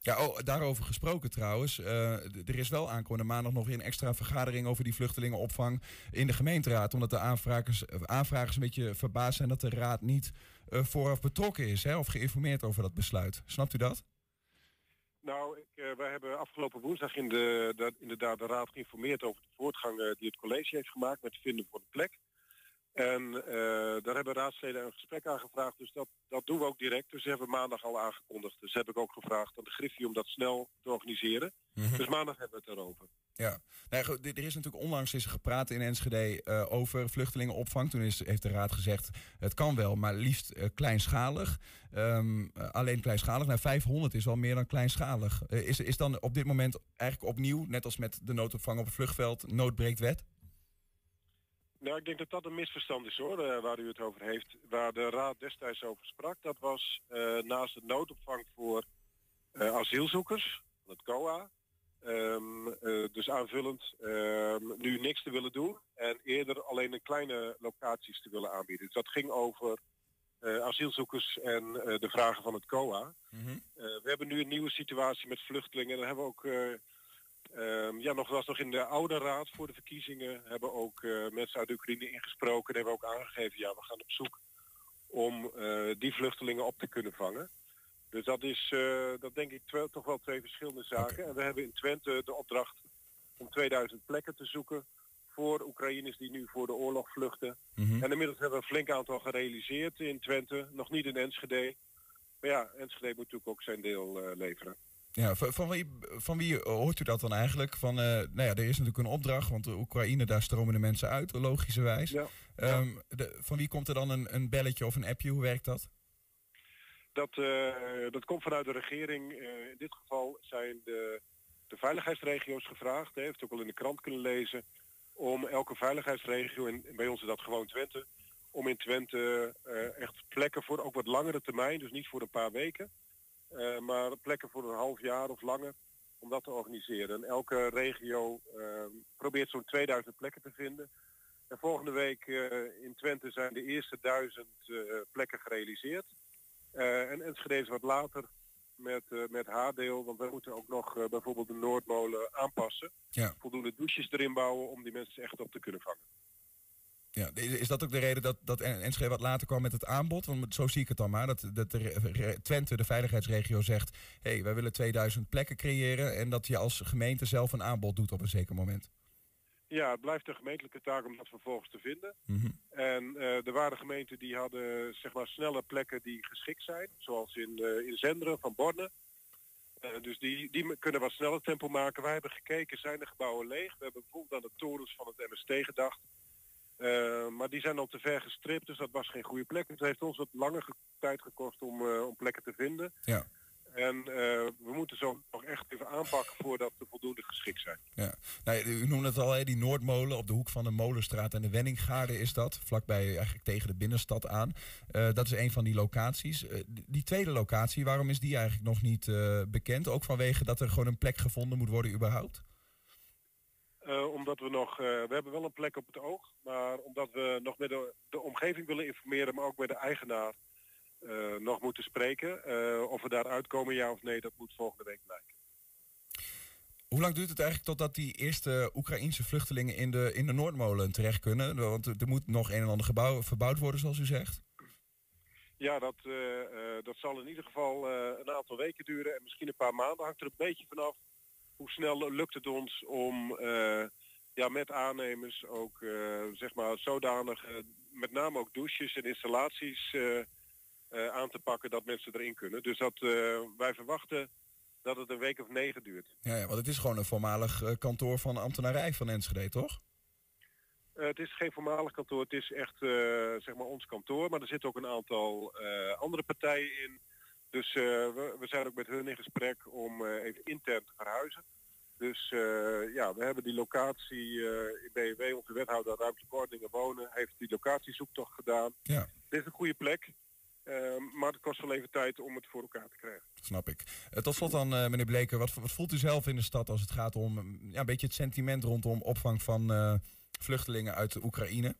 Ja, oh, daarover gesproken trouwens. Eh, er is wel aankomende maandag nog een extra vergadering over die vluchtelingenopvang in de gemeenteraad. Omdat de aanvragers, eh, aanvragers een beetje verbaasd zijn dat de raad niet eh, vooraf betrokken is hè, of geïnformeerd over dat besluit. Snapt u dat? Nou, eh, wij hebben afgelopen woensdag in de, de- inderdaad de raad geïnformeerd over de voortgang eh, die het college heeft gemaakt met vinden van de plek. En eh, daar hebben raadsleden een gesprek aan gevraagd, dus dat, dat doen we ook direct. Dus hebben we maandag al aangekondigd. Dus heb ik ook gevraagd aan de Griffie om dat snel te organiseren. Dus maandag hebben we het erover. Ja, goed, er is natuurlijk onlangs is gepraat in Enschede eh, over vluchtelingenopvang. Toen is, heeft de raad gezegd, het kan wel, maar liefst eh, kleinschalig. Ehm, eh, alleen kleinschalig, nou 500 is wel meer dan kleinschalig. Is, is dan op dit moment eigenlijk opnieuw, net als met de noodopvang op het vluchtveld, noodbreekt wet? Nou, ik denk dat dat een misverstand is hoor, eh, waar u het over heeft. Waar de raad destijds over sprak, dat was eh, naast de noodopvang voor eh, asielzoekers, het COA, ehm, eh, dus aanvullend, ehm, nu niks te willen doen en eerder alleen een kleine locaties te willen aanbieden. Dus dat ging over asielzoekers en de vragen van het COA. Eh, we hebben nu een nieuwe situatie met vluchtelingen. Dan hebben we ook, eh, ehm, ja, nog was nog in de oude raad voor de verkiezingen, hebben ook eh, mensen uit Oekraïne ingesproken. En hebben ook aangegeven, ja, we gaan op zoek om eh, die vluchtelingen op te kunnen vangen. Dus dat is, eh, dat denk ik toch wel twee verschillende zaken. En we hebben in Twente de opdracht om 2000 plekken te zoeken voor Oekraïners die nu voor de oorlog vluchten. Mhm. En inmiddels hebben we een flink aantal gerealiseerd in Twente, nog niet in Enschede. Maar ja, Enschede moet natuurlijk ook zijn deel leveren. Ja, van, van wie, van wie hoort u dat dan eigenlijk? Van, eh, nou ja, er is natuurlijk een opdracht, want de Oekraïne, daar stromen de mensen uit, logischerwijs. Ja. Ehm, de, van wie komt er dan een, een belletje of een appje? Hoe werkt dat? Dat, eh, dat komt vanuit de regering. Eh, in dit geval zijn de, de veiligheidsregio's gevraagd. Hè, heeft ook al in de krant kunnen lezen. Om elke veiligheidsregio, en bij ons is dat gewoon Twente, om in Twente eh, echt plekken voor ook wat langere termijn, dus niet voor een paar weken, eh, maar plekken voor een half jaar of langer, om dat te organiseren. En elke regio eh, probeert zo'n 2000 plekken te vinden. En volgende week eh, in Twente zijn de eerste duizend eh, plekken gerealiseerd. En Enschede is wat later met, met haar deel, want we moeten ook nog bijvoorbeeld de Noordmolen aanpassen. Ja. Voldoende douches erin bouwen om die mensen echt op te kunnen vangen. Ja, is dat ook de reden dat, dat En- Enschede wat later kwam met het aanbod? Want zo zie ik het dan maar. Dat, dat de Twente, de veiligheidsregio, zegt... hé, hey, wij willen 2000 plekken creëren... en dat je als gemeente zelf een aanbod doet op een zeker moment. Ja, het blijft een gemeentelijke taak om dat vervolgens te vinden. Mhm. En eh, er waren gemeenten die hadden zeg maar snelle plekken die geschikt zijn. Zoals in, eh in Zenderen van Borne. Eh, dus die, die kunnen wat sneller tempo maken. Wij hebben gekeken, zijn de gebouwen leeg? We hebben bijvoorbeeld aan de torens van het MST gedacht. Eh, maar die zijn al te ver gestript, dus dat was geen goede plek. Het heeft ons wat langer ge- tijd gekost om, eh, om plekken te vinden. Ja. En eh, we moeten zo nog echt even aanpakken voordat ze voldoende geschikt zijn. Ja. Nou, u noemde het al, hè, die Noordmolen op de hoek van de Molenstraat en de Wenningaarde is dat. Vlakbij eigenlijk tegen de binnenstad aan. Dat is een van die locaties. Die- tweede locatie, waarom is die eigenlijk nog niet bekend? Ook vanwege dat er gewoon een plek gevonden moet worden überhaupt? Eh, omdat we nog, eh, we hebben wel een plek op het oog, maar omdat we nog met de, de omgeving willen informeren, maar ook met de eigenaar eh, nog moeten spreken. Of we daar uitkomen, ja of nee, dat moet volgende week blijken. Hoe lang duurt het eigenlijk totdat die eerste Oekraïense vluchtelingen in de, in de Noordmolen terecht kunnen? Want er moet nog een en ander gebouw, verbouwd worden, zoals u zegt. Ja, dat, dat zal in ieder geval een aantal weken duren en misschien een paar maanden. Hangt er een beetje vanaf hoe snel lukt het ons om eh, ja, met aannemers ook zeg maar zodanig, met name ook douches en installaties aan te pakken dat mensen erin kunnen. Dus dat wij verwachten dat het een week of negen duurt. Ja, ja want het is gewoon een voormalig kantoor van ambtenarij van Enschede, toch? Uh, het is geen voormalig kantoor, het is echt uh, zeg maar ons kantoor. Maar er zitten ook een aantal uh, andere partijen in. Dus we, we, zijn ook met hun in gesprek om even intern te verhuizen. Dus ja, we hebben die locatie in BW, onze wethouder ruimtelijke ordening wonen, heeft die locatiezoektocht gedaan. Ja. Dit is een goede plek. maar het kost wel even tijd om het voor elkaar te krijgen. Snap ik. tot slot dan, meneer Bleker, wat, wat, voelt u zelf in de stad als het gaat om ja, een beetje het sentiment rondom opvang van vluchtelingen uit de Oekraïne?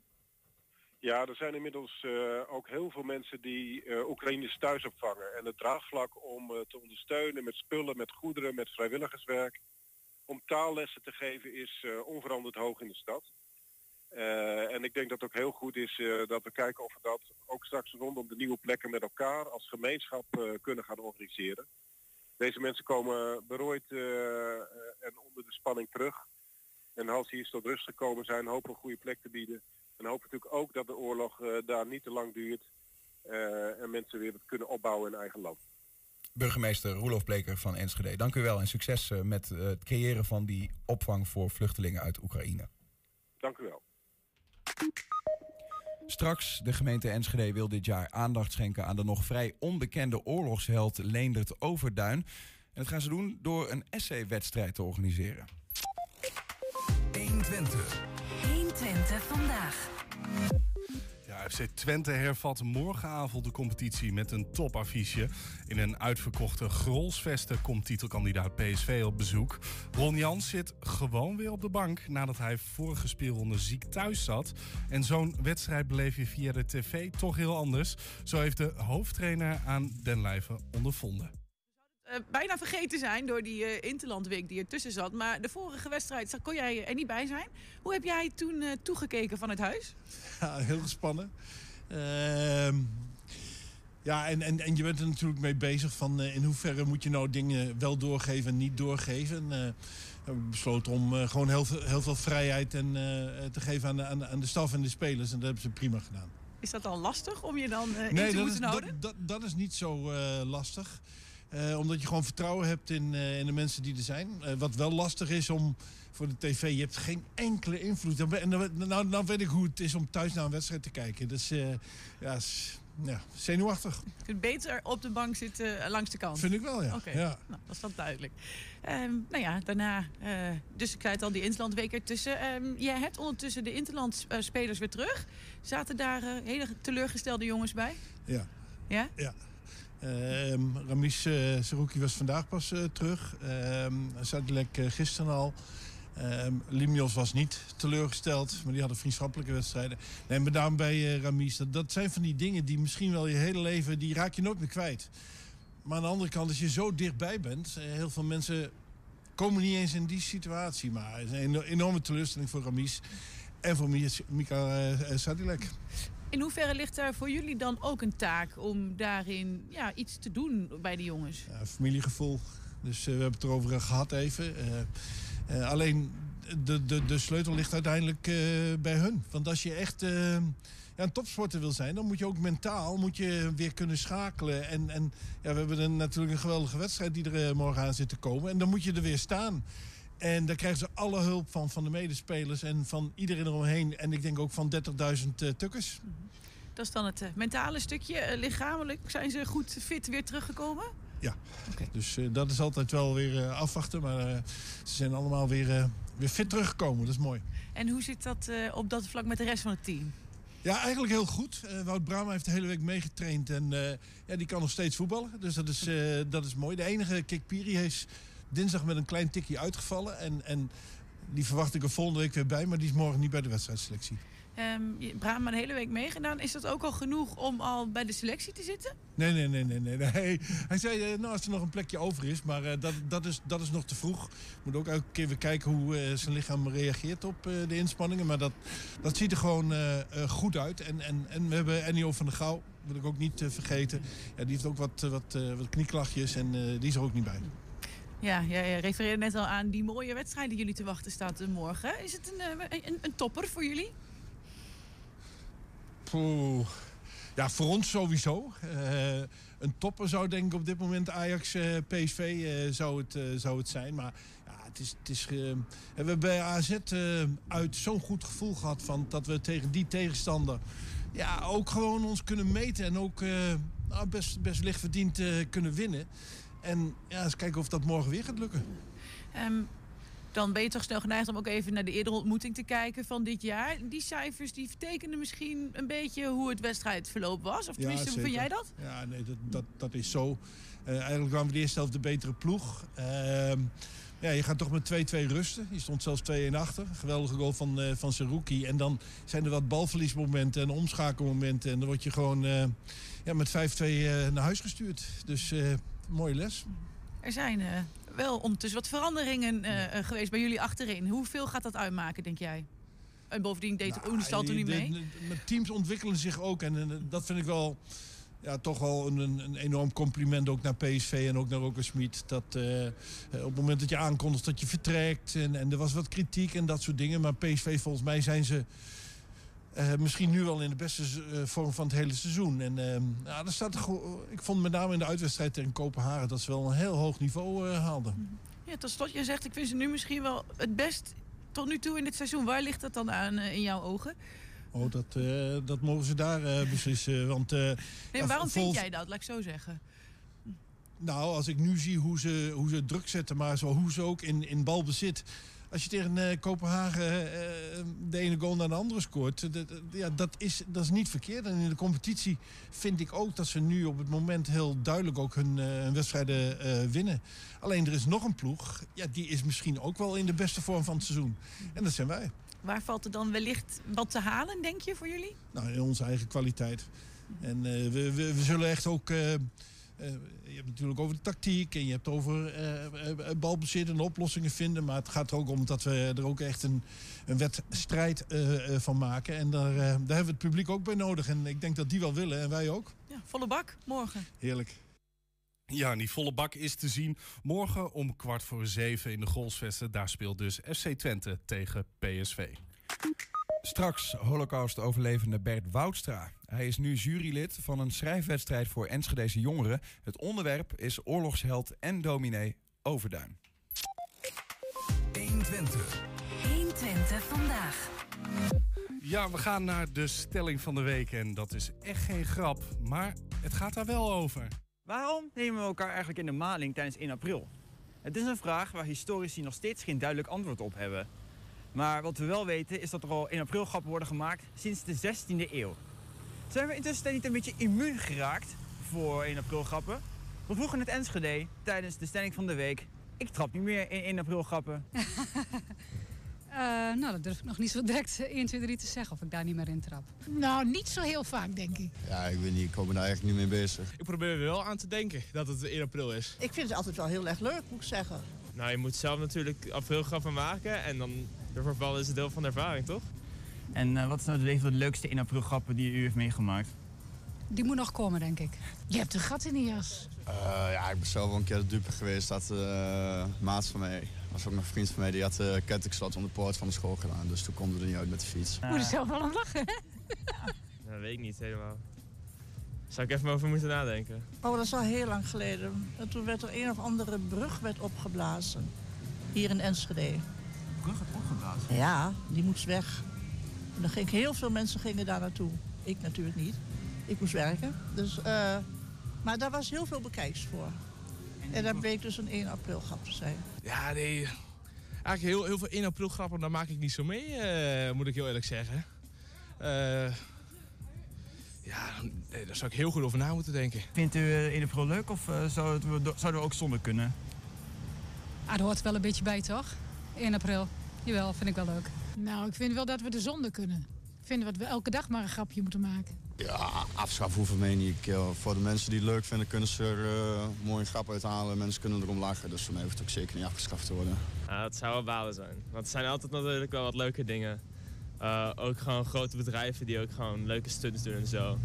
Ja, er zijn inmiddels uh, ook heel veel mensen die uh, Oekraïners thuis opvangen. En het draagvlak om uh, te ondersteunen met spullen, met goederen, met vrijwilligerswerk, om taallessen te geven is onveranderd hoog in de stad. en ik denk dat het ook heel goed is dat we kijken of we dat ook straks rondom de nieuwe plekken met elkaar als gemeenschap kunnen gaan organiseren. Deze mensen komen berooid en onder de spanning terug. En als ze hier tot rust gekomen zijn, hopen we een goede plek te bieden. En hopen natuurlijk ook dat de oorlog uh, daar niet te lang duurt. Uh, en mensen weer wat kunnen opbouwen in eigen land. Burgemeester Roelof Bleker van Enschede, dank u wel en succes uh, met het creëren van die opvang voor vluchtelingen uit Oekraïne. Dank u wel. Straks, de gemeente Enschede wil dit jaar aandacht schenken aan de nog vrij onbekende oorlogsheld Leendert Overduin. En dat gaan ze doen door een essay-wedstrijd te organiseren. 120. 120 vandaag. Ja, FC Twente hervat morgenavond de competitie met een topaffiche. In een uitverkochte Grolsvesten komt titelkandidaat PSV op bezoek. Ron Jans zit gewoon weer op de bank nadat hij vorige speelronde ziek thuis zat. En zo'n wedstrijd beleef je via de tv toch heel anders. Zo heeft de hoofdtrainer aan den lijve ondervonden. Uh, bijna vergeten zijn door die uh, Interlandweek die ertussen zat. Maar de vorige wedstrijd kon jij er niet bij zijn. Hoe heb jij toen uh, toegekeken van het huis? Ja, heel gespannen. Ehm, ja, en, en, en je bent er natuurlijk mee bezig van in hoeverre moet je nou dingen wel doorgeven en niet doorgeven. we hebben besloten om gewoon heel veel, heel veel vrijheid en, te geven aan de, aan, aan de staf en de spelers. En dat hebben ze prima gedaan. Is dat dan lastig om je dan nee, in te moeten is, houden? Dat, dat, dat is niet zo lastig. Uh, omdat je gewoon vertrouwen hebt in, uh, in de mensen die er zijn. Uh, wat wel lastig is om voor de tv, je hebt geen enkele invloed. En nou, nou, nou weet ik hoe het is om thuis naar een wedstrijd te kijken. Dus ja, ja, zenuwachtig. Je kunt beter op de bank zitten langs de kant. Vind ik wel, ja. Oké, okay. ja. nou, dat is dan duidelijk. Um, nou ja, daarna, dus ik zei het al, die Interlandweek ertussen. Um, jij hebt ondertussen de Interland-spelers weer terug. Zaten daar hele teleurgestelde jongens bij? Ja. Ja? Ja. Uh, Ramis uh, was vandaag pas uh, terug. Uh, Zadilek gisteren al. Limnios was niet teleurgesteld, maar die hadden vriendschappelijke wedstrijden. Nee, maar daarom bij Ramis. Dat, dat zijn van die dingen die misschien wel je hele leven, die raak je nooit meer kwijt. Maar aan de andere kant, als je zo dichtbij bent, heel veel mensen komen niet eens in die situatie. Maar het is een enorme teleurstelling voor Ramis en voor Mika Sadilek. In hoeverre ligt er voor jullie dan ook een taak om daarin ja, iets te doen bij de jongens? Ja, familiegevoel. Dus uh, we hebben het erover gehad even. Uh, uh, alleen de, de, de sleutel ligt uiteindelijk bij hun. Want als je echt ja, een topsporter wil zijn, dan moet je ook mentaal moet je weer kunnen schakelen. En, en ja, we hebben een, natuurlijk een geweldige wedstrijd die er morgen aan zit te komen. En dan moet je er weer staan. En daar krijgen ze alle hulp van, van de medespelers en van iedereen eromheen. En ik denk ook van 30.000 uh, tukkers. Dat is dan het uh, mentale stukje. Uh, lichamelijk zijn ze goed fit weer teruggekomen? Ja, okay. dus dat is altijd wel weer afwachten. Maar ze zijn allemaal weer, weer fit teruggekomen. Dat is mooi. En hoe zit dat op dat vlak met de rest van het team? Ja, eigenlijk heel goed. Wout Brama heeft de hele week meegetraind. En ja, die kan nog steeds voetballen. Dus dat is, dat is mooi. De enige, Kik Piri, heeft dinsdag met een klein tikje uitgevallen. En, en die verwacht ik er volgende week weer bij. Maar die is morgen niet bij de wedstrijdselectie. Um, Brahma de hele week meegedaan. Is dat ook al genoeg om al bij de selectie te zitten? Nee, nee, nee, nee. nee, nee. Hij zei, uh, nou, als er nog een plekje over is. Maar uh, dat, dat, is, dat is nog te vroeg. Moet ook elke keer weer kijken hoe uh, zijn lichaam reageert op de inspanningen. Maar dat, dat ziet er gewoon goed uit. En, en, en we hebben Ennio van der Gouw, wil ik ook niet vergeten. Ja, die heeft ook wat, wat, wat knieklachtjes en die is er ook niet bij. Ja, jij refereerde net al aan die mooie wedstrijd die jullie te wachten staat eh, morgen. Is het een, eh, een, een topper voor jullie? Poeh. Ja, voor ons sowieso. Eh, een topper zou denk ik op dit moment Ajax PSV eh, zou, het, zou het zijn. Maar ja, het is, het is, we hebben bij AZ uit zo'n goed gevoel gehad van dat we tegen die tegenstander ja, ook gewoon ons kunnen meten. En ook nou, best, best licht verdiend kunnen winnen. En ja, eens kijken of dat morgen weer gaat lukken. Ehm, dan ben je toch snel geneigd om ook even naar de eerdere ontmoeting te kijken van dit jaar. Die cijfers die vertekenen misschien een beetje hoe het wedstrijdverloop was. Of tenminste, hoe vind jij dat? Ja, nee, dat, dat, dat is zo. Eh, eigenlijk waren we de eerste helft de betere ploeg. Ehm, ja, je gaat toch met 2-2 rusten. Je stond zelfs 2-1 achter. Geweldige goal van, eh van Seruki. En dan zijn er wat balverliesmomenten en omschakelmomenten. En dan word je gewoon eh, ja, met 5-2 eh, naar huis gestuurd. Dus mooie les. Er zijn eh, wel ondertussen wat veranderingen eh, eh, geweest bij jullie achterin. Hoeveel gaat dat uitmaken, denk jij? En bovendien deed Nou, Oenestal er nu de- mee. de- de teams ontwikkelen zich ook. En, dat vind ik wel ja, toch wel een, een, enorm compliment ook naar PSV en ook naar Roker Smit. Dat op het moment dat je aankondigt dat je vertrekt. En, en er was wat kritiek en dat soort dingen. Maar PSV volgens mij zijn ze eh, misschien nu wel in de beste eh, vorm van het hele seizoen. En ehm ja, er staat, gewoon- ik vond met name in de uitwedstrijd tegen Kopenhagen dat ze wel een heel hoog niveau eh, haalden. Ja, tot slot, je zegt ik vind ze nu misschien wel het best tot nu toe in dit seizoen. Waar ligt dat dan aan eh, in jouw ogen? Oh, dat, eh, dat mogen ze daar eh, beslissen. Want, eh, Nee, ja, waarom vind jij dat? Laat ik zo zeggen. Nou, als ik nu zie hoe ze, hoe ze druk zetten, maar zo, hoe ze ook in, in balbezit. Als je tegen eh, Kopenhagen eh, de ene goal naar de andere scoort, eh, dat, ja, dat, is, dat is niet verkeerd. En in de competitie vind ik ook dat ze nu op het moment heel duidelijk ook hun, eh, hun wedstrijden eh, winnen. Alleen er is nog een ploeg, ja, die is misschien ook wel in de beste vorm van het seizoen. En dat zijn wij. Waar valt er dan wellicht wat te halen, denk je, voor jullie? Nou, in onze eigen kwaliteit. En eh, we, we, we zullen echt ook. eh, eh, je hebt natuurlijk over de tactiek en je hebt over eh, eh, balbezit en oplossingen vinden. Maar het gaat er ook om dat we er ook echt een, een wedstrijd eh, eh, van maken. En daar, eh, daar hebben we het publiek ook bij nodig. En ik denk dat die wel willen en wij ook. Ja, volle bak morgen. Heerlijk. Ja, en die volle bak is te zien morgen om kwart voor zeven in de Golsvesten. Daar speelt dus FC Twente tegen PSV. Straks Holocaust-overlevende Bert Woudstra. Hij is nu jurylid van een schrijfwedstrijd voor Enschedeze jongeren. Het onderwerp is oorlogsheld en dominee Overduin. 120. 120 vandaag. Ja, we gaan naar de stelling van de week. En dat is echt geen grap, maar het gaat daar wel over. Waarom nemen we elkaar eigenlijk in de maling tijdens 1 april? Het is een vraag waar historici nog steeds geen duidelijk antwoord op hebben. Maar wat we wel weten is dat er al 1 april grappen worden gemaakt sinds de 16e eeuw. Zijn we intussen niet een beetje immuun geraakt voor 1 april grappen? We vroegen het Enschede tijdens de stelling van de week. Ik trap niet meer in 1 april grappen. Eh, nou, dat durf ik nog niet zo direct eh, 1, 2, 3 te zeggen of ik daar niet meer in trap. Nou, niet zo heel vaak, denk ik. Ja, ik weet niet. Ik kom er daar eigenlijk niet mee bezig. Ik probeer er wel aan te denken dat het 1 april is. Ik vind het altijd wel heel erg leuk, moet ik zeggen. Nou, je moet zelf natuurlijk aprilgrappen maken en dan de verval is een deel van de ervaring, toch? En eh, wat is nou de de leukste 1 april grappen die u heeft meegemaakt? Die moet nog komen, denk ik. Je hebt een gat in de jas. Eh, ja, ik ben zelf wel een keer de dupe geweest. Dat uh, maat van mij, was ook nog een vriend van mij, die had uh, kettingslot om de poort van de school gedaan. Dus toen konden we er niet uit met de fiets. Moet er zelf wel om lachen, hè? Dat weet ik niet helemaal. Zou ik even over moeten nadenken. Oh, dat is al heel lang geleden. En toen werd er een of andere brug werd opgeblazen. Hier in Enschede. Brug werd opgeblazen? Ja, die moest weg. En dan ging heel veel mensen gingen daar naartoe. Ik natuurlijk niet. Ik moest werken. Dus, uh, maar daar was heel veel bekijks voor. En dat bleek dus een 1 april grap te zijn. Ja, nee. Eigenlijk heel, heel veel 1 april grappen, daar maak ik niet zo mee, uh, moet ik heel eerlijk zeggen. Uh, ja, nee, daar zou ik heel goed over na moeten denken. Vindt u 1 april leuk of uh, zouden, we, zouden we ook zonder kunnen? Ah, dat hoort wel een beetje bij, toch? 1 april. Jawel, vind ik wel leuk. Nou, ik vind wel dat we de zonde kunnen. Ik vind dat we elke dag maar een grapje moeten maken. Ja, afschaffen hoeven mij niet. Ik, uh, voor de mensen die het leuk vinden, kunnen ze er uh, mooi een grap uithalen. Mensen kunnen erom lachen. Dus voor mij hoeft het ook zeker niet afgeschaft te worden. Ja, dat zou wel balen zijn. Want er zijn altijd natuurlijk wel wat leuke dingen. Uh, ook gewoon grote bedrijven die ook gewoon leuke stunts doen en zo.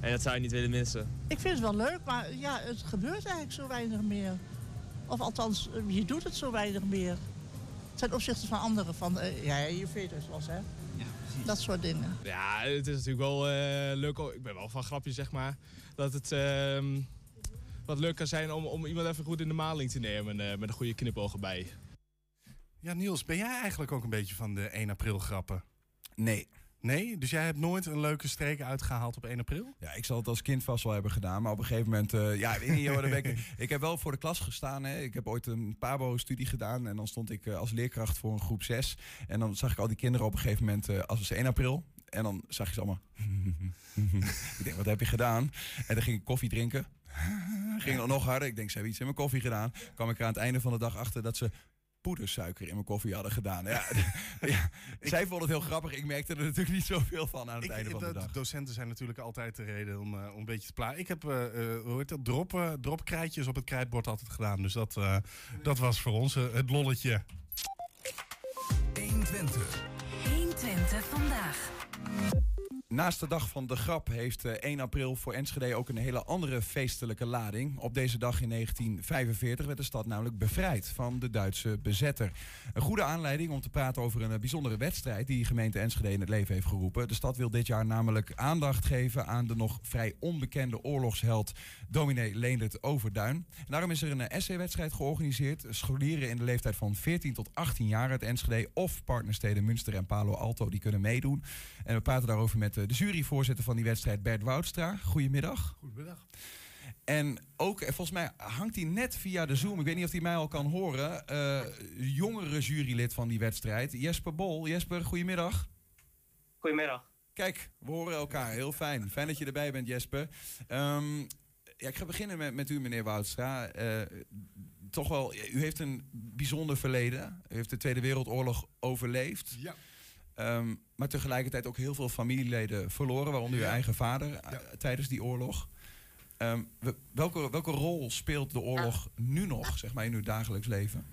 En dat zou je niet willen missen. Ik vind het wel leuk, maar ja, het gebeurt eigenlijk zo weinig meer. Of althans, eh, je doet het zo weinig meer. Ten opzichte van anderen. Van, eh, ja, je veters was, hè? Dat soort dingen. Ja, het is natuurlijk wel eh, leuk. Ik ben wel van grapjes, zeg maar. Dat het ehm, wat leuk kan zijn om, om iemand even goed in de maling te nemen. eh, met een goede knipoog erbij. Ja, Niels, ben jij eigenlijk ook een beetje van de 1 april grappen? Nee. Nee? Dus jij hebt nooit een leuke streek uitgehaald op 1 april? Ja, ik zal het als kind vast wel hebben gedaan. Maar op een gegeven moment... eh, ja, dan ik, ik heb wel voor de klas gestaan. Hè. Ik heb ooit een PABO-studie gedaan. En dan stond ik eh, als leerkracht voor een groep 6. En dan zag ik al die kinderen op een gegeven moment... eh, als het 1 april. En dan zag je ze allemaal... ik denk, wat heb je gedaan? En dan ging ik koffie drinken. ging het nog harder. Ik denk, ze hebben iets in mijn koffie gedaan. kwam ik er aan het einde van de dag achter dat ze poedersuiker in mijn koffie hadden gedaan. Ja, ja, zij vonden het heel grappig. Ik merkte er natuurlijk niet zoveel van aan het einde van de dag. Docenten zijn natuurlijk altijd de reden om, eh, om een beetje te plaatsen. Ik heb uh, hoe heet dat, drop, uh, dropkrijtjes op het krijtbord altijd gedaan. Dus dat, dat was voor ons het lolletje. 120. 120 vandaag. Naast de dag van de grap heeft 1 april voor Enschede ook een hele andere feestelijke lading. Op deze dag in 1945 werd de stad namelijk bevrijd van de Duitse bezetter. Een goede aanleiding om te praten over een bijzondere wedstrijd die gemeente Enschede in het leven heeft geroepen. De stad wil dit jaar namelijk aandacht geven aan de nog vrij onbekende oorlogsheld dominee Leendert Overduin. Daarom is er een essay-wedstrijd georganiseerd. Scholieren in de leeftijd van 14 tot 18 jaar uit Enschede of partnersteden Münster en Palo Alto die kunnen meedoen. En we praten daarover met de juryvoorzitter van die wedstrijd, Bert Woudstra. Goedemiddag. Goedemiddag. En ook, volgens mij hangt hij net via de Zoom, ik weet niet of hij mij al kan horen, uh, jongere jurylid van die wedstrijd, Jesper Bol. Jesper, goedemiddag. Goedemiddag. Kijk, we horen elkaar. Heel fijn. Fijn dat je erbij bent, Jesper. Um, ja, ik ga beginnen met, met u, meneer Woudstra. Uh, toch wel, u heeft een bijzonder verleden. U heeft de Tweede Wereldoorlog overleefd. Ja. Um, maar tegelijkertijd ook heel veel familieleden verloren, waaronder ja. uw eigen vader ja. tijdens die oorlog. Um, welke, welke rol speelt de oorlog nu nog, zeg maar, in uw dagelijks leven?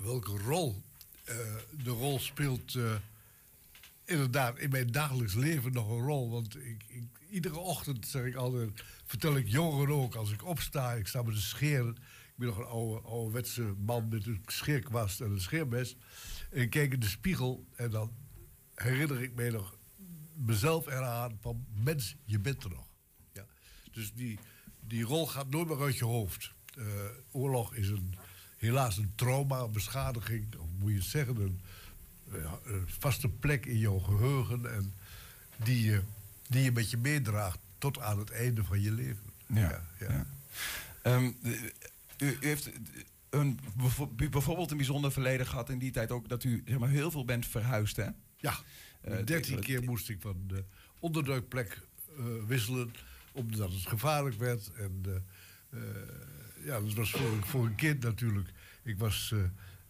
Welke rol? Uh, de rol speelt uh, inderdaad in mijn dagelijks leven nog een rol. Want ik, ik, iedere ochtend zeg ik altijd, vertel ik jongeren ook, als ik opsta, ik sta met de scheren. Ik ben nog een oude, ouderwetse man met een scheerkwast en een scheermes. En ik kijk in de spiegel en dan herinner ik me nog mezelf eraan van mens, je bent er nog. Ja. Dus die, die rol gaat nooit meer uit je hoofd. Uh, oorlog is een, helaas een trauma, een beschadiging, of moet je het zeggen, een, uh, een vaste plek in jouw geheugen en die je, die je met je meedraagt tot aan het einde van je leven. Ja. ja, ja. Um, u, u heeft een, bijvoorbeeld een bijzonder verleden gehad in die tijd ook dat u zeg maar, heel veel bent verhuisd, hè? Ja, dertien uh, keer moest ik van de onderduikplek uh, wisselen, omdat het gevaarlijk werd. En uh, ja, dat was voor, voor, een kind natuurlijk. Ik was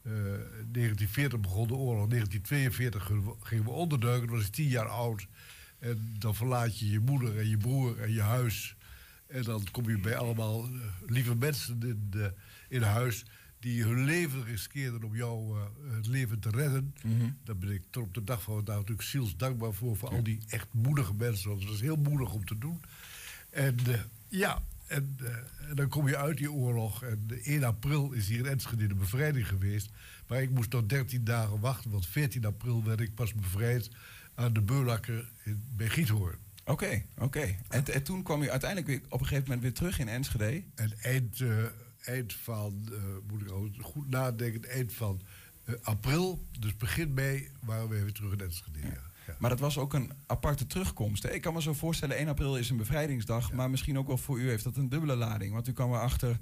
1940 begon de oorlog, 1942 gingen we onderduiken, toen was ik tien jaar oud. En dan verlaat je je moeder en je broer en je huis. En dan kom je bij allemaal lieve mensen in, de, in huis die hun leven riskeerden om jou uh, het leven te redden. Mm -hmm. Daar ben ik tot op de dag van vandaag natuurlijk ziels dankbaar voor. Voor ja. al die echt moedige mensen. Want het was heel moedig om te doen. En uh, ja, en, uh, en, dan kom je uit die oorlog. En 1 april is hier in Enschede de bevrijding geweest. Maar ik moest nog 13 dagen wachten. Want 14 april werd ik pas bevrijd aan de Beulakker in, bij Giethoorn. Oké, okay, oké. Okay. En, en, toen kwam je uiteindelijk weer op een gegeven moment weer terug in Enschede. En eind eind van, uh, moet ik ook goed nadenken, eind van uh, april, dus begin mei, waren we weer terug in Enschede. Ja. Ja. Maar dat was ook een aparte terugkomst. Hè? Ik kan me zo voorstellen, 1 april is een bevrijdingsdag, ja. maar misschien ook wel voor u heeft dat een dubbele lading. Want u kwam erachter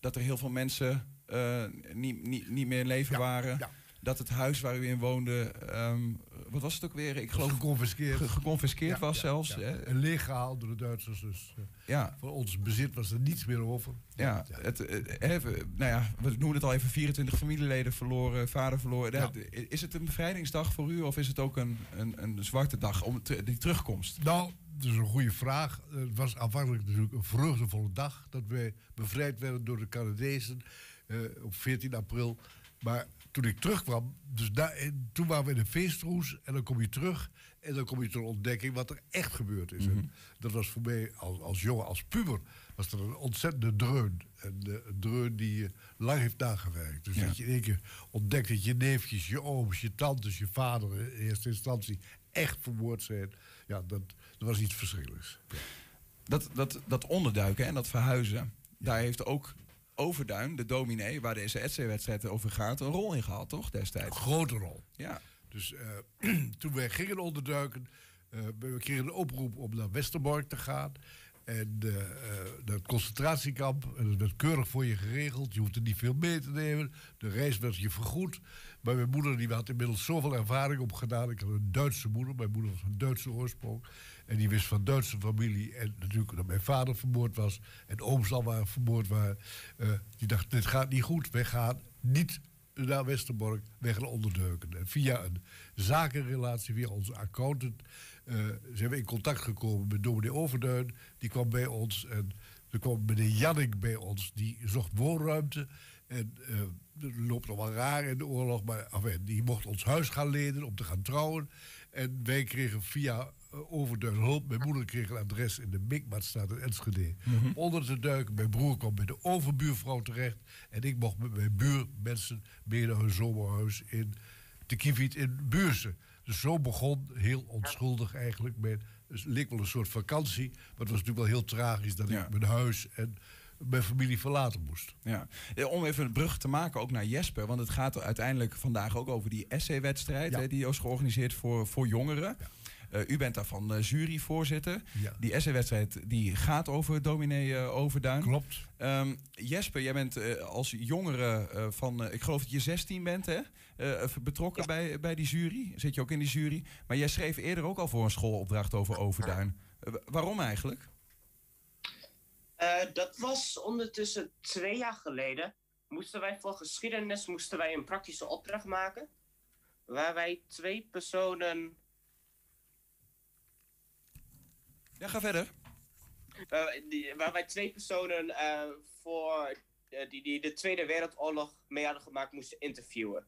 dat er heel veel mensen uh, niet, niet, niet meer in leven waren. Dat het huis waar u in woonde, um, wat was het ook weer? Ik geloof geconfiskeerd, ge geconfiskeerd was zelfs. Ja, En leeggehaald door de Duitsers. Dus uh, ja. van ons bezit was er niets meer over. Ja, Het, het, even, nou ja, we noemen het al even 24 familieleden verloren, vader verloren. Is het een bevrijdingsdag voor u of is het ook een, een, een zwarte dag om te, die terugkomst? Nou, dat is een goede vraag. Het was aanvankelijk natuurlijk een vreugdevolle dag dat wij bevrijd werden door de Canadezen uh, op 14 april. Maar toen ik terugkwam, dus daar, toen waren we in een feestroes en dan kom je terug en dan kom je tot ontdekking wat er echt gebeurd is. Mm -hmm. Dat was voor mij als, als jongen, als puber, was er een ontzettende dreun. En eh, een dreun die eh, lang heeft nagewerkt. Dus Ja. dat je in één keer ontdekt dat je neefjes, je ooms, je tantes, je vader in eerste instantie echt vermoord zijn. Ja, dat, dat was iets verschrikkelijks. Dat, dat, dat onderduiken en dat verhuizen, daar heeft ook Overduin, de dominee, waar deze SC-wedstrijd over gaat, een rol in gehad, toch, destijds? grote rol. Ja. Dus eh, toen wij gingen onderduiken, eh, we kregen een oproep om naar Westerbork te gaan. En eh, eh, naar het concentratiekamp. En dat werd keurig voor je geregeld. Je hoefde niet veel mee te nemen. De reis werd je vergoed. Maar mijn moeder die had inmiddels zoveel ervaring opgedaan. Ik had een Duitse moeder. Mijn moeder was van Duitse oorsprong. En die wist van Duitse familie. En natuurlijk dat mijn vader vermoord was. En ooms al waren vermoord waren. Eh, die dacht, dit gaat niet goed. Wij gaan niet naar Westerbork. Wij gaan onderdeuken. En via een zakenrelatie, via onze accountant... eh, zijn we in contact gekomen met dominee Overduin. Die kwam bij ons. En er kwam meneer Jannik bij ons. Die zocht woonruimte. En eh dat loopt nog wel raar in de oorlog. Maar enfin, die mocht ons huis gaan lenen om te gaan trouwen. En wij kregen via eh, Overduin hulp. Mijn moeder kreeg een adres in de Mikmaatstraat in Enschede. Mhm. Onder te duiken. Mijn broer kwam bij de overbuurvrouw terecht. En ik mocht met mijn buurmensen mee naar hun zomerhuis in de Kieviet in Buurse. Dus zo begon, heel onschuldig eigenlijk. Mijn, het leek wel een soort vakantie. Maar het was natuurlijk wel heel tragisch dat ik mijn huis en mijn familie verlaten moest. Ja. Om even een brug te maken ook naar Jesper. Want het gaat uiteindelijk vandaag ook over die essay-wedstrijd. hè, Die is georganiseerd voor, voor jongeren. Eh, u bent daarvan eh, juryvoorzitter. Ja. Die essay-wedstrijd die gaat over dominee eh, Overduin. Klopt. Ehm, Jesper, jij bent als jongere eh, van... ik geloof dat je 16 bent, hè? Eh, betrokken bij, bij die jury. Zit je ook in die jury. Maar jij schreef eerder ook al voor een schoolopdracht over Overduin. Eh, wa- waarom eigenlijk? Eh, dat was ondertussen twee jaar geleden. Moesten wij voor geschiedenis moesten wij een praktische opdracht maken. Waar wij twee personen. Ja, ga verder. die- waar wij twee personen voor die, die de Tweede Wereldoorlog mee hadden gemaakt moesten interviewen.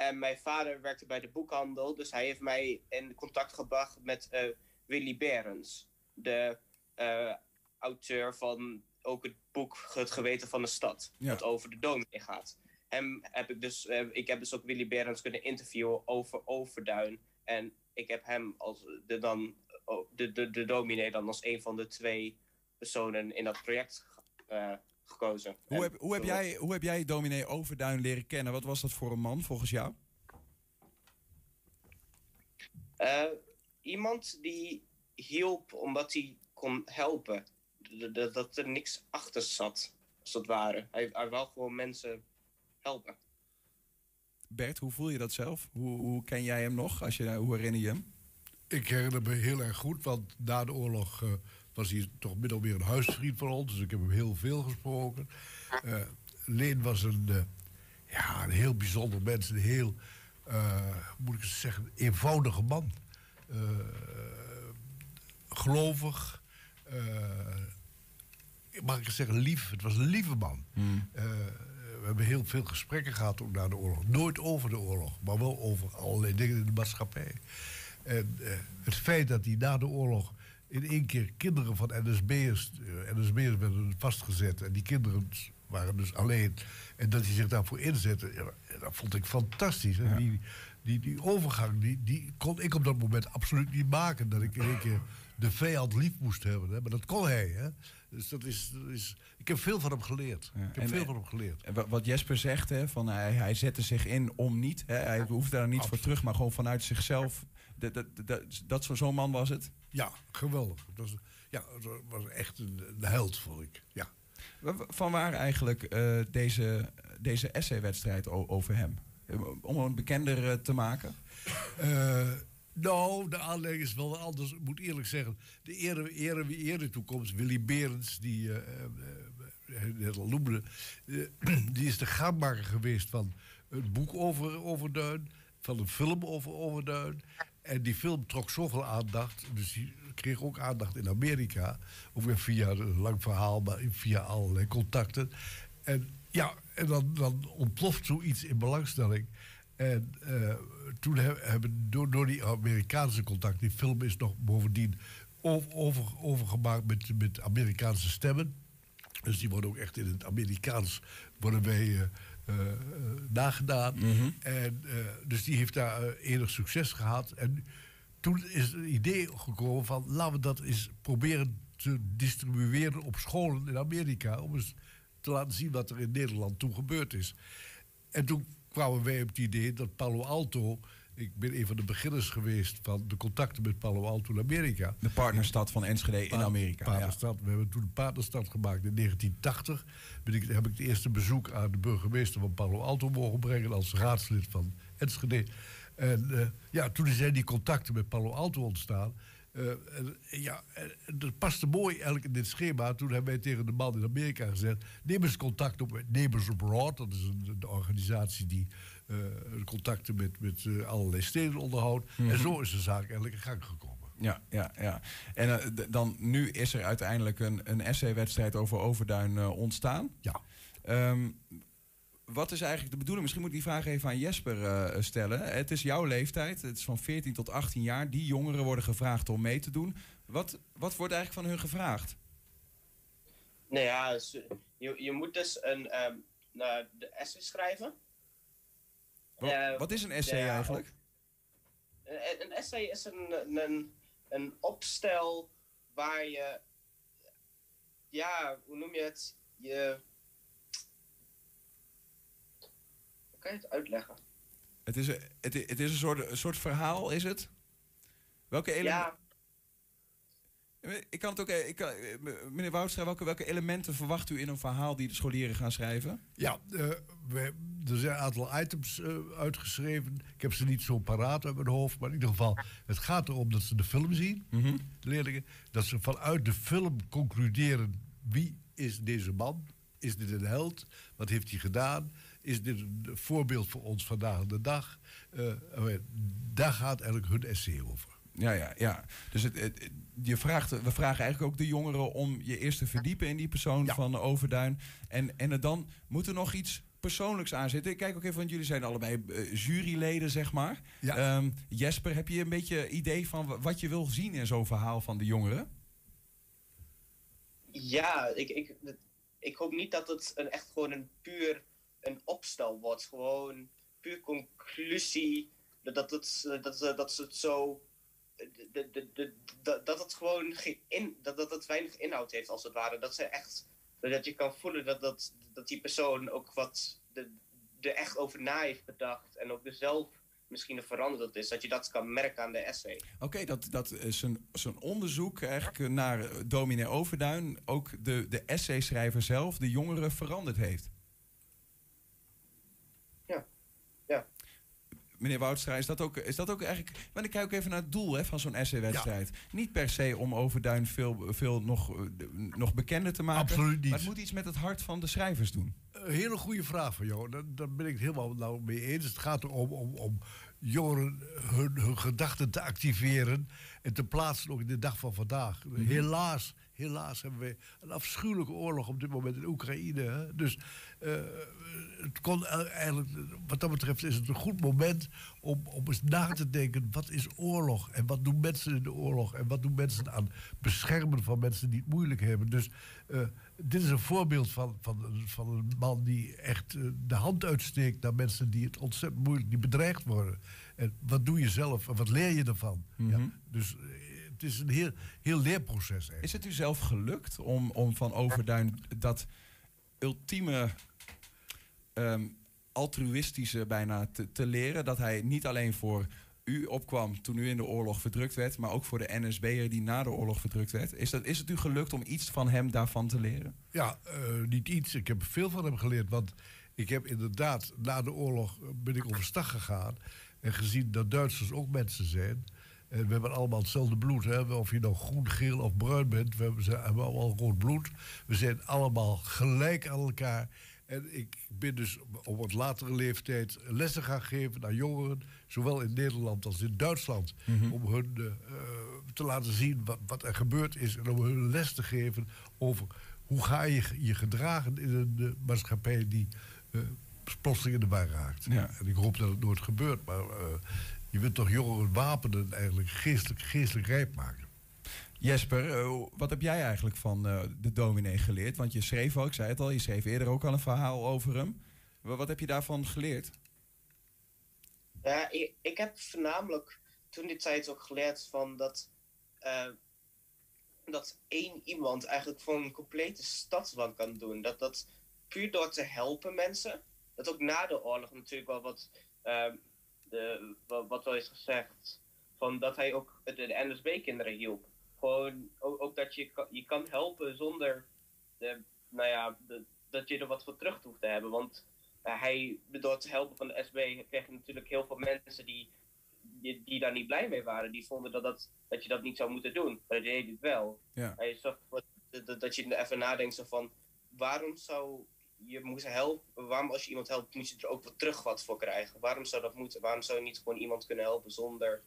En mijn vader werkte bij de boekhandel, dus hij heeft mij in contact gebracht met eh, Willy Berens, de eh, auteur van ook het boek Het geweten van de stad, Ja. dat over de dominee gaat. Hem heb ik dus, eh, ik heb dus ook Willy Berens kunnen interviewen over Overduin. En ik heb hem als de, dan, oh, de, de, de dominee dan als een van de twee personen in dat project gekozen. Hoe En heb, hoe, heb jij, hoe heb jij dominee Overduin leren kennen? Wat was dat voor een man volgens jou? Eh, iemand die hielp omdat hij kon helpen. D- d- Dat er niks achter zat, als het ware. Hij, hij wou gewoon mensen helpen. Bert, hoe voel je dat zelf? Hoe, hoe ken jij hem nog? Als je, hoe herinner je hem? Ik herinner me heel erg goed, want na de oorlog eh, was hij toch min of meer een huisvriend van ons. Dus ik heb hem heel veel gesproken. Eh, Leen was een, eh, ja, een heel bijzonder mens. Een heel, eh, moet ik zeggen, eenvoudige man. Gelovig. mag ik zeggen, lief. Het was een lieve man. Eh, we hebben heel veel gesprekken gehad ook na de oorlog. Nooit over de oorlog, maar wel over allerlei dingen in de maatschappij. En het feit dat hij na de oorlog in één keer kinderen van NSB'ers... eh, NSB'ers werden vastgezet en die kinderen waren dus alleen... en dat hij zich daarvoor inzette, ja, dat vond ik fantastisch. En die, die, die overgang, die, die kon ik op dat moment absoluut niet maken. Dat ik in één keer de vijand lief moest hebben. Hè. Maar dat kon hij. Hè. Dus dat is, dat is, ik heb veel van hem geleerd. ik heb en- veel van hem geleerd. En wa- Wat Jesper zegt, hè, van hij, hij zette zich in om niet. Hè, hij hoefde daar niet voor terug, maar gewoon vanuit zichzelf. Dat, dat, dat, dat zo- zo'n man was het. Ja, geweldig. Het was, ja, het was echt een, een held, vond ik. Ja. Van waar eigenlijk eh, deze, deze essay-wedstrijd over hem? Eh, Om hem bekender eh, te maken? Eh, nou, de aanleiding is wel anders. Ik moet eerlijk zeggen, de ere, ere wie ere toekomst. Willy Berends, die net al noemde, die is de gangmaker geweest van een boek over Overduin, van een film over Overduin. En die film trok zoveel aandacht, dus die kreeg ook aandacht in Amerika. Ook weer via een lang verhaal, maar via allerlei contacten. En ja, en dan, dan ontploft zoiets in belangstelling. En eh, toen he- hebben door, door die Amerikaanse contact, die film is nog bovendien over, overgemaakt met, met Amerikaanse stemmen. Dus die worden ook echt in het Amerikaans worden wij, eh, eh, eh, nagedaan. en, eh, dus die heeft daar enig succes gehad. En toen is het idee gekomen van laten we dat eens proberen te distribueren op scholen in Amerika. Om eens te laten zien wat er in Nederland toen gebeurd is. En toen kwamen wij op het idee dat Palo Alto. Ik ben een van de beginners geweest van de contacten met Palo Alto in Amerika. De partnerstad van Enschede in Amerika. ja. Partnerstad. We hebben toen een partnerstad gemaakt in 1980. Ben ik, heb ik het eerste bezoek aan de burgemeester van Palo Alto mogen brengen als raadslid van Enschede. En eh, ja, toen zijn die contacten met Palo Alto ontstaan. Eh, en, ja, en dat paste mooi eigenlijk in dit schema. Toen hebben wij tegen de man in Amerika gezegd... neem eens contact op met Neighbors Abroad. Dat is een, een organisatie die contacten met, met eh, allerlei steden onderhoudt. Mhm. En zo is de zaak eigenlijk in gang gekomen. Ja, ja, ja. En eh, dan nu is er uiteindelijk een, een essay-wedstrijd over Overduin eh, ontstaan. Ja. Ehm, wat is eigenlijk de bedoeling? Misschien moet ik die vraag even aan Jesper eh, stellen. Het is jouw leeftijd, het is van 14 tot 18 jaar. Die jongeren worden gevraagd om mee te doen. Wat, wat wordt eigenlijk van hun gevraagd? Nou ja, je, je moet dus een ehm, nou, de essay schrijven. Wat, Eh, wat is een essay eigenlijk? Een, een essay is een, een, een opstel waar je, ja, hoe noem je het? Je, hoe kan je het uitleggen? Het is, een- het, het is een, soort, een soort verhaal, is het? Welke elementen... Ja, Ik kan het ook, eh, ik kan, eh, meneer Woudstra, welke, welke elementen verwacht u in een verhaal die de scholieren gaan schrijven? Ja, eh, we, er zijn een aantal items uitgeschreven. Ik heb ze niet zo paraat uit mijn hoofd. Maar in ieder geval, het gaat erom dat ze de film zien, de leerlingen. Dat ze vanuit de film concluderen wie is deze man? Is dit een held? Wat heeft hij gedaan? Is dit een voorbeeld voor ons vandaag de dag? Eh, daar gaat eigenlijk hun essay over. Ja, ja, ja. Dus het, het- je vraagt, we vragen eigenlijk ook de jongeren om je eerst te verdiepen in die persoon van Overduin. En, en er dan moet er nog iets persoonlijks aan zitten. Ik kijk ook even, want jullie zijn allebei eh, juryleden, zeg maar. Ehm, Jesper, heb je een beetje idee van wa- wat je wil zien in zo'n verhaal van de jongeren? ja ik, ik, ik hoop niet dat het een, echt gewoon een puur een opstel wordt. Gewoon puur conclusie. Dat, dat, het, dat, ze- dat ze het zo. De- Dat, het gewoon geen in, dat, dat het weinig inhoud heeft, als het ware. Dat ze echt. Dat je kan voelen dat, dat, dat die persoon ook wat de, er echt over na heeft bedacht. En ook er zelf misschien een veranderd is. Dat je dat kan merken aan de essay. Oké, dat, dat is een, zo'n onderzoek eigenlijk naar dominee Overduin... ook de, de essayschrijver zelf, de jongeren, veranderd heeft. Ja. Ja. Meneer Woudstra, is dat ook, is dat ook eigenlijk... Maar ik kijk ook even naar het doel hè, van zo'n essay-wedstrijd. Niet per se om Overduin veel, veel nog, eh, nog bekender te maken. Absoluut niet. Maar het moet iets met het hart van de schrijvers doen. Een hele goede vraag van jou. Daar, daar ben ik het helemaal nou mee eens. Het gaat erom om, om jongeren hun, hun gedachten te activeren en te plaatsen ook in de dag van vandaag. Helaas, helaas hebben we een afschuwelijke oorlog op dit moment in Oekraïne. Hè? Dus eh, het kon e- eigenlijk, wat dat betreft is het een goed moment om, om eens na te denken. Wat is oorlog? En wat doen mensen in de oorlog? En wat doen mensen aan beschermen van mensen die het moeilijk hebben? Dus eh, dit is een voorbeeld van, van, een- van een man die echt eh, de hand uitsteekt naar mensen die het ontzettend moeilijk, die bedreigd worden. En wat doe je zelf en wat leer je ervan? ja, dus eh, het is een heel, heel leerproces. Eigenlijk. Is het u zelf gelukt om, om van Overduin dat ultieme ehm, altruïstische bijna te, te leren? Dat hij niet alleen voor u opkwam toen u in de oorlog verdrukt werd, maar ook voor de NSB'er die na de oorlog verdrukt werd. Is, dat, is het u gelukt om iets van hem daarvan te leren? Ja, eh, niet iets. Ik heb veel van hem geleerd. Want ik heb inderdaad, na de oorlog ben ik overstag gegaan. En gezien dat Duitsers ook mensen zijn. En we hebben allemaal hetzelfde bloed. Hè? Of je nou groen, geel of bruin bent. We hebben, allemaal rood bloed. We zijn allemaal gelijk aan elkaar. En ik ben dus op wat latere leeftijd lessen gaan geven aan jongeren. Zowel in Nederland als in Duitsland. Om hun eh, eh, te laten zien wat, wat er gebeurd is. En om hun les te geven over hoe ga je je gedragen in een eh, maatschappij die eh, plotseling in de war raakt. Ja. En ik hoop dat het nooit gebeurt. Maar eh, je wilt toch jongeren wapenen eigenlijk geestelijk, geestelijk rijp maken. Jesper, eh, wat heb jij eigenlijk van eh, de dominee geleerd? Want je schreef ook, ik zei het al, je schreef eerder ook al een verhaal over hem. Wa- Wat heb je daarvan geleerd? Ja, ik, ik heb voornamelijk toen die tijd ook geleerd van dat, eh, dat één iemand eigenlijk voor een complete stadswand kan doen. Dat dat puur door te helpen mensen. Dat ook na de oorlog natuurlijk wel wat, ehm, de, wat, wel is gezegd. Van dat hij ook de, de NSB-kinderen hielp. Gewoon ook, ook dat je, je kan helpen zonder de, nou ja, de, dat je er wat voor terug hoeft te hebben. Want uh, hij, door te helpen van de SB kreeg je natuurlijk heel veel mensen die, die, die daar niet blij mee waren. Die vonden dat, dat, dat je dat niet zou moeten doen. Maar dat deed hij het wel. Ja. Hij ervoor dat, dat, je even nadenkt van... Waarom zou je moeten helpen? Waarom als je iemand helpt, moet je er ook wat terug wat voor krijgen? Waarom zou dat moeten? Waarom zou je niet gewoon iemand kunnen helpen zonder...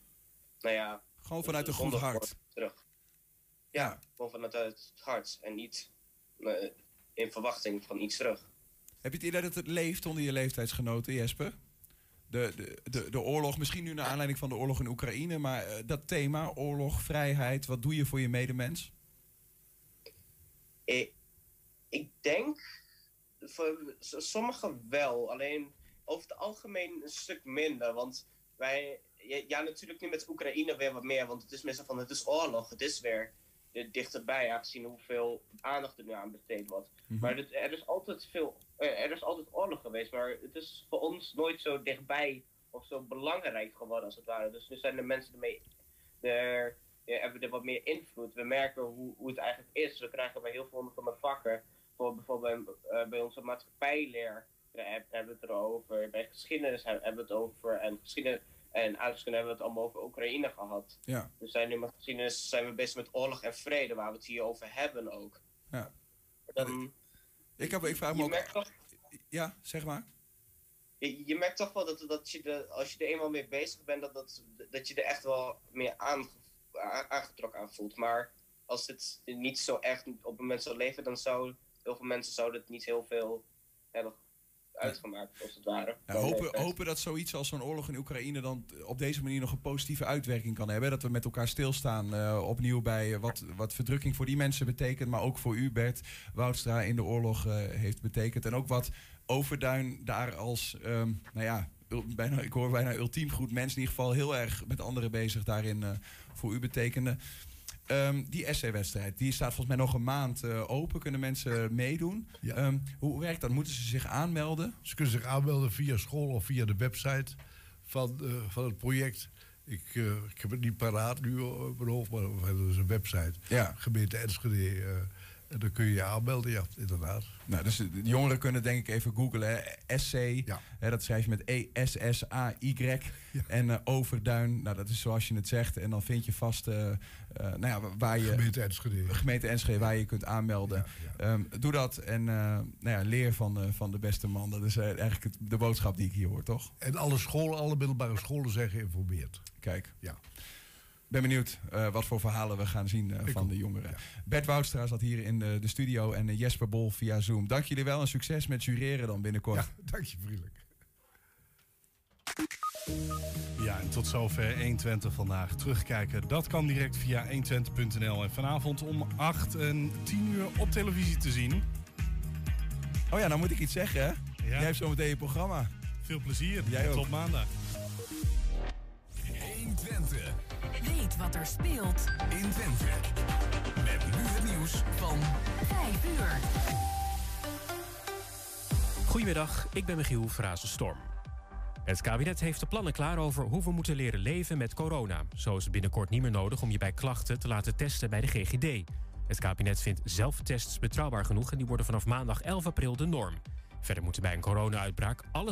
Nou ja... Gewoon vanuit een goed hart. Terug. Ja, gewoon vanuit het hart. En niet eh, in verwachting van iets terug. Heb je het idee dat het leeft onder je leeftijdsgenoten, Jesper? De, de, de, de oorlog, misschien nu naar aanleiding van de oorlog in Oekraïne, maar eh, dat thema, oorlog, vrijheid, wat doe je voor je medemens? Ik, ik denk voor sommigen wel, alleen over het algemeen een stuk minder. Want wij, ja, natuurlijk nu met Oekraïne weer wat meer, want het is meestal van het is oorlog, het is weer dichterbij, aangezien hoeveel aandacht er nu aan besteed wordt. Mhm. Maar er is altijd veel, eh, er is altijd oorlog geweest, maar het is voor ons nooit zo dichtbij of zo belangrijk geworden als het ware. Dus nu zijn de mensen ermee er, ja, hebben we er wat meer invloed. We merken hoe, hoe het eigenlijk is. We krijgen bij heel veel van mijn vakken, voor bijvoorbeeld bij, eh, bij onze maatschappijleer, hebben we het erover. Bij geschiedenis hebben we het over. En geschiedenis en aardrijkskunde hebben we het allemaal over Oekraïne gehad. Ja. We zijn nu met geschiedenis zijn we bezig met oorlog en vrede, waar we het hier over hebben ook. Ja. Dan, Ik, heb, ik vraag me ook... toch, Ja, zeg maar. je, je merkt toch wel dat, dat je er, als je er eenmaal mee bezig bent, dat, dat, dat je er echt wel meer aan, aangetrokken aan voelt. Maar als het niet zo echt op het moment zou leven, dan zou heel veel mensen zouden het niet heel veel hebben uitgemaakt, als het ware. Ja, hopen, hopen dat zoiets als zo'n oorlog in Oekraïne dan op deze manier nog een positieve uitwerking kan hebben. Dat we met elkaar stilstaan eh, opnieuw bij eh, wat, wat verdrukking voor die mensen betekent. Maar ook voor u, Bert Woudstra, in de oorlog eh, heeft betekend. En ook wat Overduin daar als, ehm, nou ja, bijna, ik hoor bijna ultiem goed mens in ieder geval heel erg met anderen bezig daarin voor u betekende. Ehm, die essay-wedstrijd, die staat volgens mij nog een maand eh, open. Kunnen mensen meedoen? Ehm, hoe werkt dat? Moeten ze zich aanmelden? Ze kunnen zich aanmelden via school of via de website van, eh, van het project. Ik, eh, ik heb het niet paraat nu op mijn hoofd, maar we hebben dus een website. Ja. Gemeente Enschede. En dan kun je je aanmelden, ja, inderdaad. Nou, dus de jongeren kunnen denk ik even googlen. SC, hè, dat schrijf je met E E-S-S-A-Y. En eh, Overduin, nou dat is zoals je het zegt. En dan vind je vast eh, eh, nou ja, wa- waar je... Gemeente Enschede. Gemeente Enschede, waar je kunt aanmelden. Ehm, doe dat en nou ja, leer van, van de beste man. Dat is eigenlijk het- de boodschap die ik hier hoor, toch? En alle scholen, alle middelbare scholen zijn geïnformeerd. Kijk. Ja. Ben benieuwd eh, wat voor verhalen we gaan zien eh, van de jongeren. Bert Woudstra zat hier in de, de studio en eh, Jesper Bol via Zoom. Dank jullie wel en succes met jureren dan binnenkort. Dank je vriendelijk. Ja, en tot zover 120 vandaag. Terugkijken, dat kan direct via 120.nl. En vanavond om 8 en 10 uur op televisie te zien. Oh ja, nou moet ik iets zeggen, hè? Jij hebt zometeen je programma. Veel plezier. Jij ook. Tot maandag. 120. Weet wat er speelt in Twente. Met nu het nieuws van 5 uur. Goedemiddag, ik ben Michiel Frazenstorm. Het kabinet heeft de plannen klaar over hoe we moeten leren leven met corona. Zo is het binnenkort niet meer nodig om je bij klachten te laten testen bij de GGD. Het kabinet vindt zelftests betrouwbaar genoeg en die worden vanaf maandag 11 april de norm. Verder moeten bij een corona-uitbraak alles